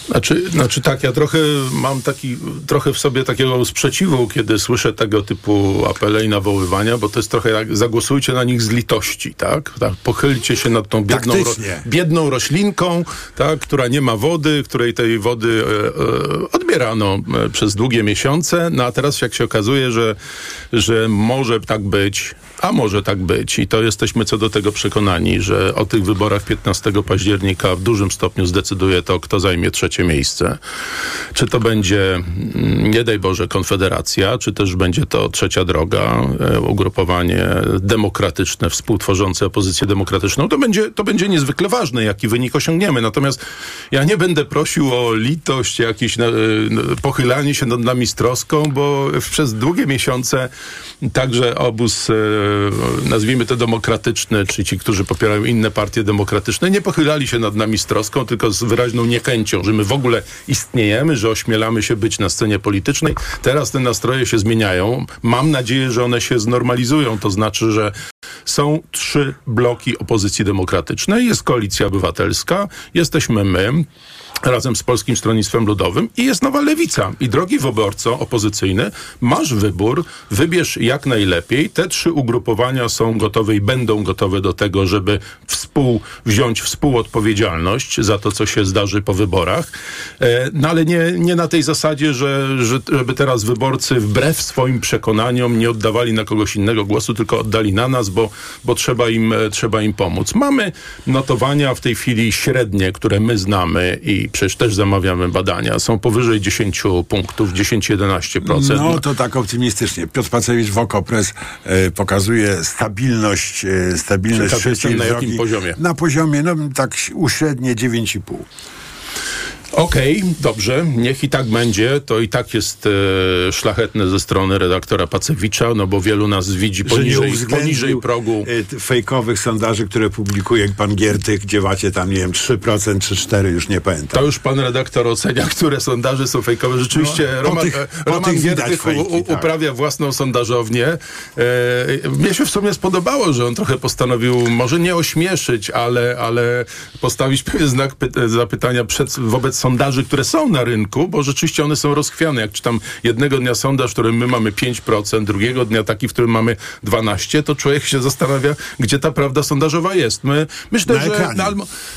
Znaczy, znaczy tak, ja trochę mam taki, trochę w sobie takiego sprzeciwu, kiedy słyszę tego typu apele i nawoływania, bo to jest trochę jak zagłosujcie na nich z litości, tak? tak pochylcie się nad tą biedną, ro, biedną roślinką, tak, która nie ma wody, której tej wody e, e, odbierano e, przez długie miesiące, no a teraz jak się okazuje, że, że może tak być, a może tak być i to jesteśmy co do tego przekonani, że o tych wyborach 15 października w dużym stopniu zdecyduje to, kto zajmie trzecie miejsce. Czy to będzie, mm, nie daj Boże, Konfederacja, czy też będzie to Trzecia Droga, e, ugrupowanie demokratyczne, współtworzące opozycję demokratyczną, to będzie, to będzie niezwykle ważne, jaki wynik osiągniemy. Natomiast ja nie będę prosił o litość, jakieś e, pochylanie się nad nami z troską, bo przez długie miesiące także obóz, e, nazwijmy to demokratyczny, czy ci, którzy popierają inne partie demokratyczne, nie pochylali się nad nami z troską, tylko z wyraźną niechęcią, że my w ogóle istniejemy, że ośmielamy się być na scenie politycznej. Teraz te nastroje się zmieniają. Mam nadzieję, że one się znormalizują. To znaczy, że są trzy bloki opozycji demokratycznej. Jest koalicja obywatelska, jesteśmy my razem z Polskim Stronnictwem Ludowym i jest nowa lewica. I drogi wyborco opozycyjny, masz wybór, wybierz jak najlepiej. Te trzy ugrupowania są gotowe i będą gotowe do tego, żeby współ, wziąć współodpowiedzialność za to, co się zdarzy po wyborach. E, no ale nie, nie na tej zasadzie, że, że, żeby teraz wyborcy wbrew swoim przekonaniom nie oddawali na kogoś innego głosu, tylko oddali na nas, bo, bo trzeba, im, e, trzeba im pomóc. Mamy notowania w tej chwili średnie, które my znamy i przecież też zamawiamy badania. Są powyżej 10 punktów, 10-11%. No to tak optymistycznie. Piotr Pacewicz w Okopres e, pokazuje stabilność, e, stabilność Ciekaw jestem, trzeciej na jakim poziomie? Na poziomie, no tak uśrednie 9,5. Okej, okay, dobrze, niech i tak będzie. To i tak jest e, szlachetne ze strony redaktora Pacewicza, no bo wielu nas widzi poniżej, poniżej progu. E, fejkowych sondaży, które publikuje pan Giertych, gdzie macie tam, nie wiem, 3% czy 4%, już nie pamiętam. To już pan redaktor ocenia, które sondaże są fejkowe. Rzeczywiście no, Roman, tych, Roman Giertych fejki, u, tak. uprawia własną sondażownię. E, mnie się w sumie spodobało, że on trochę postanowił może nie ośmieszyć, ale, ale postawić pewien znak zapytania przed, wobec sondaży, które są na rynku, bo rzeczywiście one są rozchwiane. Jak czytam jednego dnia sondaż, w którym my mamy 5%, drugiego dnia taki, w którym mamy 12%, to człowiek się zastanawia, gdzie ta prawda sondażowa jest. My, myślę, na że na,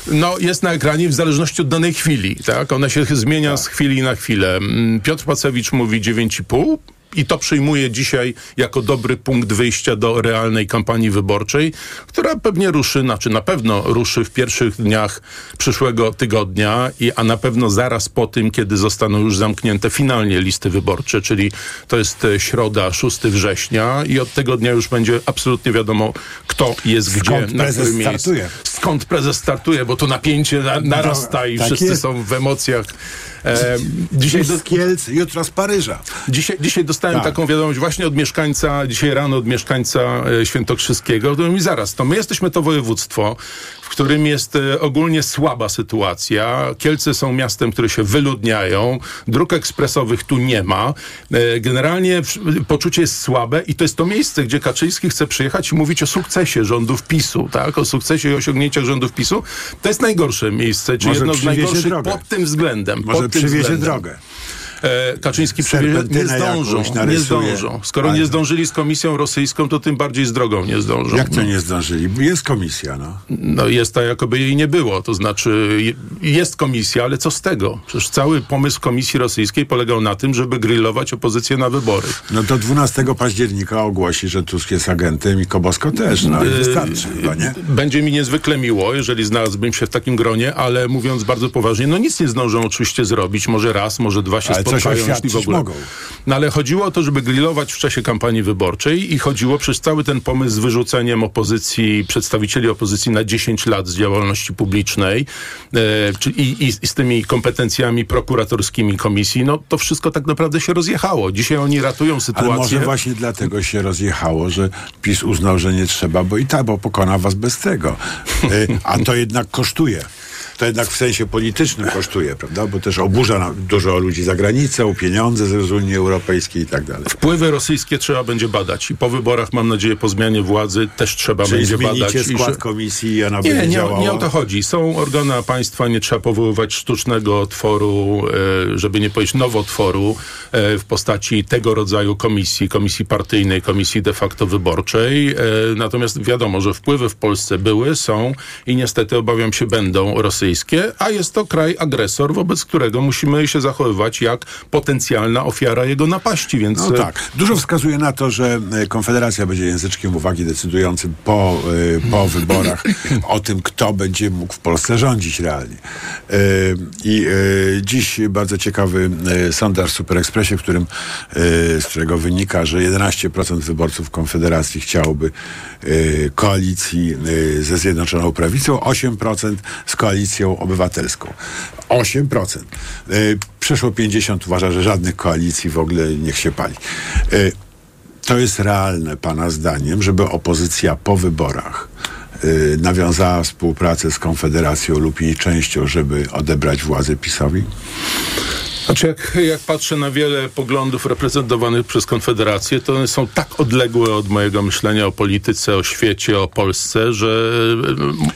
no, jest na ekranie w zależności od danej chwili. Tak? Ona się zmienia tak. z chwili na chwilę. Mm, Piotr Pacewicz mówi 9,5%, i to przyjmuję dzisiaj jako dobry punkt wyjścia do realnej kampanii wyborczej, która pewnie ruszy, znaczy na pewno ruszy w pierwszych dniach przyszłego tygodnia, i, a na pewno zaraz po tym, kiedy zostaną już zamknięte finalnie listy wyborcze, czyli to jest e, środa, 6 września i od tego dnia już będzie absolutnie wiadomo, kto jest Skąd gdzie, na którym miejscu. Skąd prezes startuje, bo to napięcie na, narasta i tak wszyscy jest. są w emocjach. E, dzisiaj do... z Kielc, jutro z Paryża. Dzisiaj, dzisiaj dostałem tak. taką wiadomość właśnie od mieszkańca, dzisiaj rano od mieszkańca e, Świętokrzyskiego, który mówi zaraz, to my jesteśmy to województwo, którym jest e, ogólnie słaba sytuacja. Kielce są miastem, które się wyludniają, dróg ekspresowych tu nie ma. E, generalnie poczucie jest słabe i to jest to miejsce, gdzie Kaczyński chce przyjechać i mówić o sukcesie rządów PiSu, tak? O sukcesie i osiągnięciach rządów PiSu. To jest najgorsze miejsce, czy Może jedno z najgorszych drogę. pod tym względem. Może przywiezie drogę Kaczyński przywiezie, nie zdążą, nie zdążą. Skoro ale... nie zdążyli z komisją rosyjską, to tym bardziej z drogą nie zdążą. Jak to nie zdążyli? Jest komisja, no. No jest tak, jakoby jej nie było. To znaczy jest komisja, ale co z tego? Przecież cały pomysł komisji rosyjskiej polegał na tym, żeby grillować opozycję na wybory. No to 12 października ogłosi, że Tusk jest agentem i Kobosko też, no i e, wystarczy chyba, nie? Będzie mi niezwykle miło, jeżeli znalazłbym się w takim gronie, ale mówiąc bardzo poważnie, no nic nie zdążą oczywiście zrobić. Może raz, może dwa się ale spotkają, jeśli w ogóle. Mogą. No ale chodziło o to, żeby grillować w czasie kampanii wyborczej i chodziło przez cały ten pomysł z wyrzuceniem opozycji, przedstawicieli opozycji na 10 lat z działalności publicznej e, i, i, z tymi kompetencjami prokuratorskimi komisji, no to wszystko tak naprawdę się rozjechało. Dzisiaj oni ratują sytuację. Ale może właśnie dlatego się rozjechało, że PiS uznał, że nie trzeba, bo i tak, bo pokona was bez tego. E, a to jednak kosztuje to jednak w sensie politycznym kosztuje, prawda? Bo też oburza dużo ludzi za granicą, pieniądze z Unii Europejskiej i tak dalej. Wpływy rosyjskie trzeba będzie badać i po wyborach, mam nadzieję, po zmianie władzy też trzeba Czyli będzie badać. skład komisji i ona nie, będzie nie, działała? Nie o to chodzi. Są organa państwa, nie trzeba powoływać sztucznego tworu, e, żeby nie powiedzieć nowotworu e, w postaci tego rodzaju komisji, komisji partyjnej, komisji de facto wyborczej. E, natomiast wiadomo, że wpływy w Polsce były, są i niestety obawiam się będą rosyjskie rosyjskie, a jest to kraj agresor, wobec którego musimy się zachowywać jak potencjalna ofiara jego napaści, więc... No tak. Dużo wskazuje na to, że e, Konfederacja będzie języczkiem uwagi decydującym po, e, po wyborach o tym, kto będzie mógł w Polsce rządzić realnie. E, I dziś bardzo ciekawy sondaż w Super Expressie, w którym, z którego wynika, że 11% wyborców Konfederacji chciałoby koalicji ze Zjednoczoną Prawicą, 8% z koalicją koalicją obywatelską. 8%. Y, przeszło 50 uważa, że żadnych koalicji w ogóle niech się pali. Y, to jest realne, Pana zdaniem, żeby opozycja po wyborach y, nawiązała współpracę z Konfederacją lub jej częścią, żeby odebrać władzę PiSowi? Znaczy, jak, jak patrzę na wiele poglądów reprezentowanych przez Konfederację, to one są tak odległe od mojego myślenia o polityce, o świecie, o Polsce, że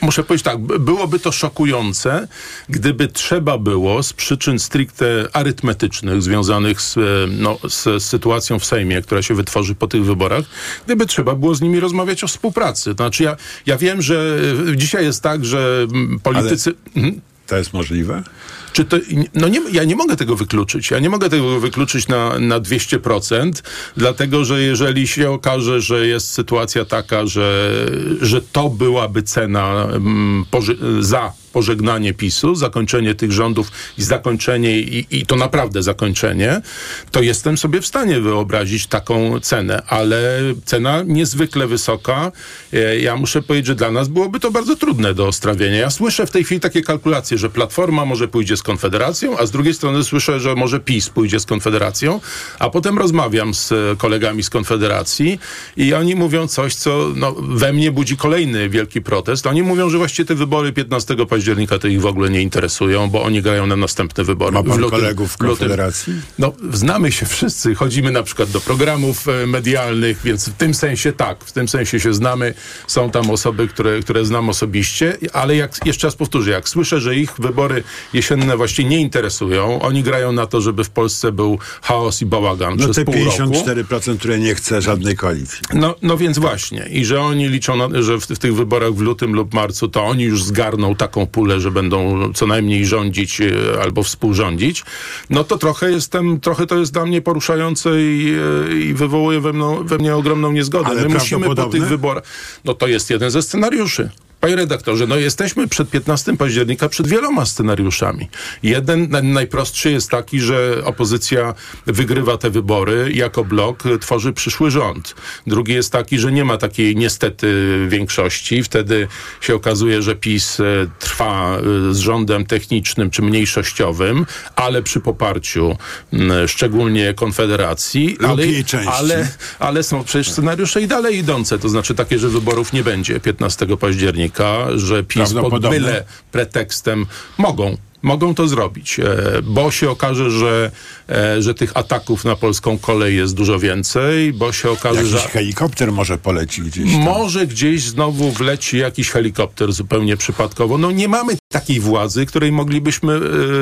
e, muszę powiedzieć tak, byłoby to szokujące, gdyby trzeba było z przyczyn stricte arytmetycznych związanych z, e, no, z sytuacją w Sejmie, która się wytworzy po tych wyborach, gdyby trzeba było z nimi rozmawiać o współpracy. To znaczy, ja, ja wiem, że dzisiaj jest tak, że politycy... Ale to jest możliwe? Czy to, no nie, ja nie mogę tego wykluczyć. Ja nie mogę tego wykluczyć na, na 200%, dlatego że jeżeli się okaże, że jest sytuacja taka, że, że to byłaby cena mm, za pożegnanie PiSu, zakończenie tych rządów i zakończenie, i, i to naprawdę zakończenie, to jestem sobie w stanie wyobrazić taką cenę, ale cena niezwykle wysoka. E, ja muszę powiedzieć, że dla nas byłoby to bardzo trudne do ostrawienia. Ja słyszę w tej chwili takie kalkulacje, że Platforma może pójdzie z Konfederacją, a z drugiej strony słyszę, że może PiS pójdzie z Konfederacją, a potem rozmawiam z e, kolegami z Konfederacji i oni mówią coś, co no, we mnie budzi kolejny wielki protest. Oni mówią, że właściwie te wybory 15 października to ich w ogóle nie interesują, bo oni grają na następne wybory. Ma pan lutym- kolegów w w lutym- Konfederacji? no, znamy się wszyscy, chodzimy na przykład do programów e, medialnych, więc w tym sensie tak, w tym sensie się znamy. Są tam osoby, które, które znam osobiście, ale jak, jeszcze raz powtórzę, jak słyszę, że ich wybory jesienne właściwie nie interesują, oni grają na to, żeby w Polsce był chaos i bałagan No przez te pół roku. 54%, które nie chce żadnej koalicji. No, no więc właśnie. I że oni liczą, na, że w, w tych wyborach w lutym lub marcu to oni już zgarną taką pulę, że będą co najmniej rządzić e, albo współrządzić. No to trochę jestem, trochę to jest dla mnie poruszające i, e, i wywołuje we, mną, we mnie ogromną niezgodę. Ale My musimy po tych wyborach... No to jest jeden ze scenariuszy. Panie redaktorze, no jesteśmy przed 15 października przed wieloma scenariuszami. Jeden, na- najprostszy jest taki, że opozycja wygrywa te wybory jako blok y, tworzy przyszły rząd. Drugi jest taki, że nie ma takiej niestety większości. Wtedy się okazuje, że PiS y, trwa y, z rządem technicznym czy mniejszościowym, ale przy poparciu mm, szczególnie Konfederacji. Lub ale, jej części. ale, ale są przecież scenariusze i dalej idące, to znaczy takie, że wyborów nie będzie 15 października, że PiS pod byle pretekstem mogą. Mogą to zrobić, e, bo się okaże, że, e, że tych ataków na polską kolej jest dużo więcej, bo się okaże, Jakiś że helikopter może poleci gdzieś tam. może gdzieś znowu wleci jakiś helikopter zupełnie przypadkowo. No nie mamy takiej władzy, której moglibyśmy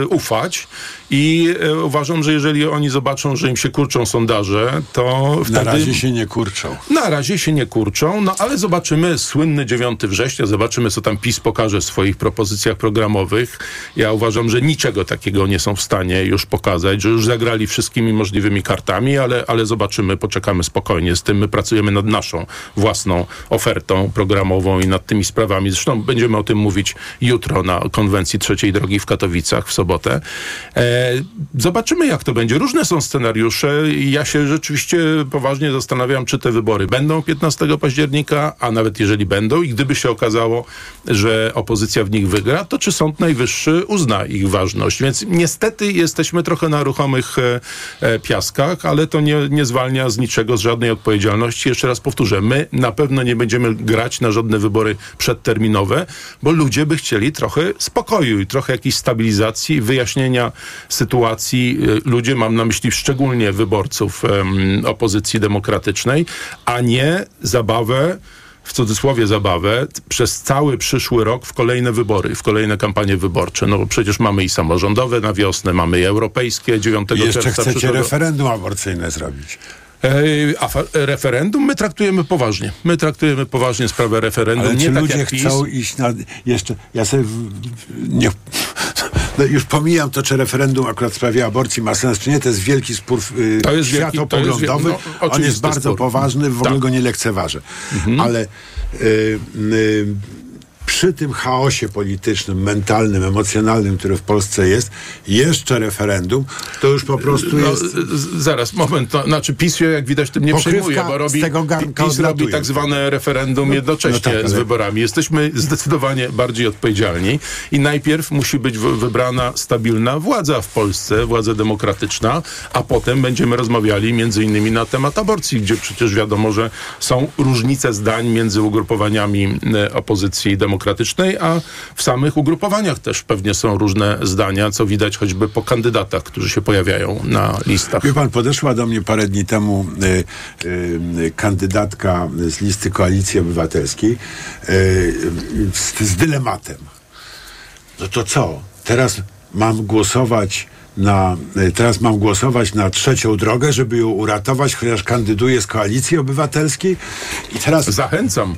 e, ufać i e, uważam, że jeżeli oni zobaczą, że im się kurczą sondaże, to wtedy... Na razie się nie kurczą. Na razie się nie kurczą, no ale zobaczymy słynny 9 września, zobaczymy, co tam PiS pokaże w swoich propozycjach programowych. Ja uważam, że niczego takiego nie są w stanie już pokazać, że już zagrali wszystkimi możliwymi kartami, ale, ale zobaczymy, poczekamy spokojnie z tym. My pracujemy nad naszą własną ofertą programową i nad tymi sprawami. Zresztą będziemy o tym mówić jutro na konwencji Trzeciej Drogi w Katowicach w sobotę. E, zobaczymy, jak to będzie. Różne są scenariusze ja się rzeczywiście poważnie zastanawiam, czy te wybory będą 15 października, a nawet jeżeli będą i gdyby się okazało, że opozycja w nich wygra, to czy Sąd Najwyższy uzna ich ważność. Więc niestety jesteśmy trochę na ruchomych e, e, piaskach, ale to nie, nie zwalnia z niczego, z żadnej odpowiedzialności. Jeszcze raz powtórzę, my na pewno nie będziemy grać na żadne wybory przedterminowe, bo ludzie by chcieli trochę spokoju i trochę jakiejś stabilizacji, wyjaśnienia sytuacji. E, Ludzie, mam na myśli szczególnie wyborców em, opozycji demokratycznej, a nie zabawę w cudzysłowie zabawę, przez cały przyszły rok w kolejne wybory, w kolejne kampanie wyborcze. No bo przecież mamy i samorządowe na wiosnę, mamy i europejskie 9 I jeszcze czerwca chcecie przyszłego- referendum aborcyjne zrobić. A referendum my traktujemy poważnie. My traktujemy poważnie sprawę referendum. Ale nie czy tak ludzie jak PiS. chcą iść na... Jeszcze, ja sobie... Nie, no już pomijam to, czy referendum akurat w sprawie aborcji ma sens, czy nie. To jest wielki spór y, To jest światopoglądowy. to jest no, On jest bardzo spór. poważny, w ogóle Tak. go nie lekceważę. Ale y, y, przy tym chaosie politycznym, mentalnym, emocjonalnym, który w Polsce jest, jeszcze referendum, to już po prostu No, jest... zaraz, moment. To, znaczy PiS się, jak widać, tym nie przejmuje, bo robi, PiS robi tak zwane referendum jednocześnie no tak, z wyborami. Jesteśmy zdecydowanie bardziej odpowiedzialni i najpierw musi być wy- wybrana stabilna władza w Polsce, władza demokratyczna, a potem będziemy rozmawiali między innymi na temat aborcji, gdzie przecież wiadomo, że są różnice zdań między ugrupowaniami e, opozycji demokratycznej, a w samych ugrupowaniach też pewnie są różne zdania, co widać choćby po kandydatach, którzy się pojawiają na listach. Wie pan, podeszła do mnie parę dni temu y, y, kandydatka z listy Koalicji Obywatelskiej y, z, z dylematem. No to co? Teraz mam głosować na, y, teraz mam głosować na trzecią drogę, żeby ją uratować, chociaż kandyduję z Koalicji Obywatelskiej. I teraz... Zachęcam.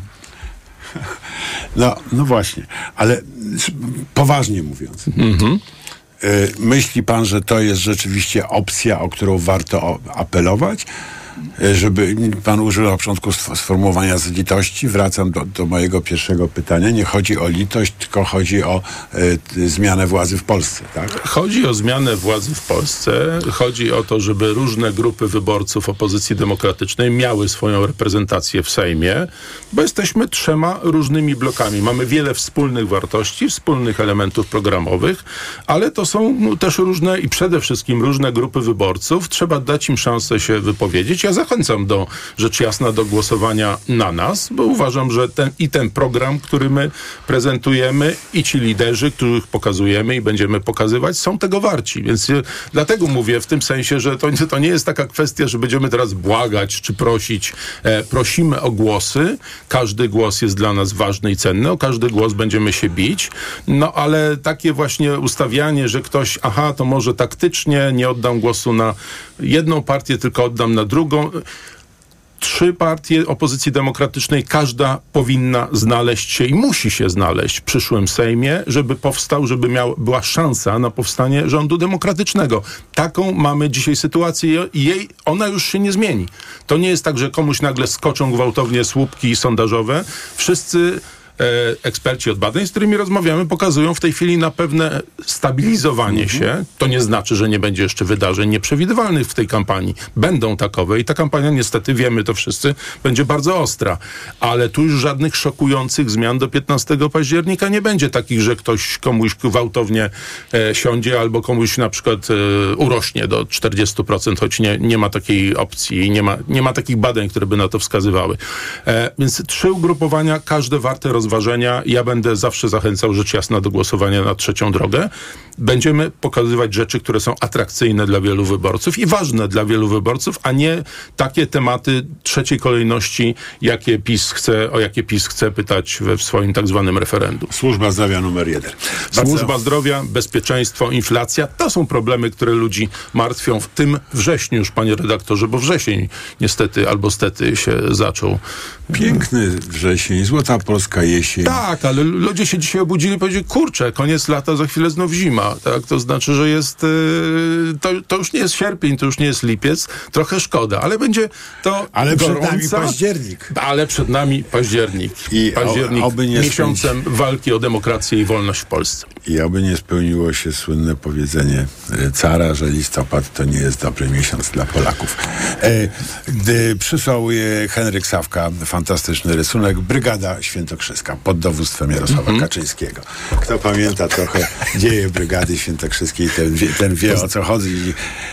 No, no właśnie, ale poważnie mówiąc. Mhm. Y, Myśli pan, że to jest rzeczywiście opcja, o którą warto apelować? E, żeby pan użył na początku sformułowania z litości. Wracam do, do mojego pierwszego pytania. Nie chodzi o litość, tylko chodzi o y, zmianę władzy w Polsce, tak? Chodzi o zmianę władzy w Polsce. Chodzi o to, żeby różne grupy wyborców opozycji demokratycznej miały swoją reprezentację w Sejmie, bo jesteśmy trzema różnymi blokami. Mamy wiele wspólnych wartości, wspólnych elementów programowych, ale to są no, też różne i przede wszystkim różne grupy wyborców. Trzeba dać im szansę się wypowiedzieć. Ja zachęcam do rzecz jasna do głosowania na nas, bo uważam, że ten i ten program, który my prezentujemy i ci liderzy, których pokazujemy i będziemy pokazywać, są tego warci. Więc e, dlatego mówię w tym sensie, że to, to nie jest taka kwestia, że będziemy teraz błagać czy prosić. E, prosimy o głosy. Każdy głos jest dla nas ważny i cenny. O każdy głos będziemy się bić. No ale takie właśnie ustawianie, że ktoś, aha, to może taktycznie nie oddam głosu na jedną partię, tylko oddam na drugą trzy partie opozycji demokratycznej, każda powinna znaleźć się i musi się znaleźć w przyszłym Sejmie, żeby powstał, żeby miał, była szansa na powstanie rządu demokratycznego. Taką mamy dzisiaj sytuację i jej, ona już się nie zmieni. To nie jest tak, że komuś nagle skoczą gwałtownie słupki sondażowe. Wszyscy eksperci od badań, z którymi rozmawiamy, pokazują w tej chwili na pewne stabilizowanie mhm. się. To nie znaczy, że nie będzie jeszcze wydarzeń nieprzewidywalnych w tej kampanii. Będą takowe i ta kampania niestety, wiemy to wszyscy, będzie bardzo ostra. Ale tu już żadnych szokujących zmian do 15 października nie będzie takich, że ktoś komuś gwałtownie e, siądzie albo komuś na przykład e, urośnie do 40%, choć nie, nie ma takiej opcji i nie ma, nie ma takich badań, które by na to wskazywały. E, więc trzy ugrupowania, każde warte rozwiązania rozważenia. Ja będę zawsze zachęcał rzecz jasna do głosowania na trzecią drogę. Będziemy pokazywać rzeczy, które są atrakcyjne dla wielu wyborców i ważne dla wielu wyborców, a nie takie tematy trzeciej kolejności, jakie PiS chce, o jakie PiS chce pytać we w swoim tak zwanym referendum. Służba zdrowia numer jeden. Służba zdrowia, bezpieczeństwo, inflacja to są problemy, które ludzi martwią w tym wrześniu już, panie redaktorze, bo wrzesień niestety albo stety się zaczął. Piękny wrzesień, złota polska jesień. Tak, ale ludzie się dzisiaj obudzili i powiedzieli, kurczę, koniec lata, za chwilę znów zima. Tak? To znaczy, że jest, yy, to, to już nie jest sierpień, to już nie jest lipiec. Trochę szkoda, ale będzie to Ale gorąca, przed nami październik. Ale przed nami październik. I październik oby nie miesiącem walki o demokrację i wolność w Polsce. I oby nie spełniło się słynne powiedzenie e, cara, że listopad to nie jest dobry miesiąc dla Polaków. E, przysłał je Henryk Sawka fantastyczny rysunek. Brygada Świętokrzyska pod dowództwem Jarosława mm -hmm. Kaczyńskiego. Kto pamięta trochę dzieje Brygady Świętokrzyskiej, ten wie, ten wie o co chodzi.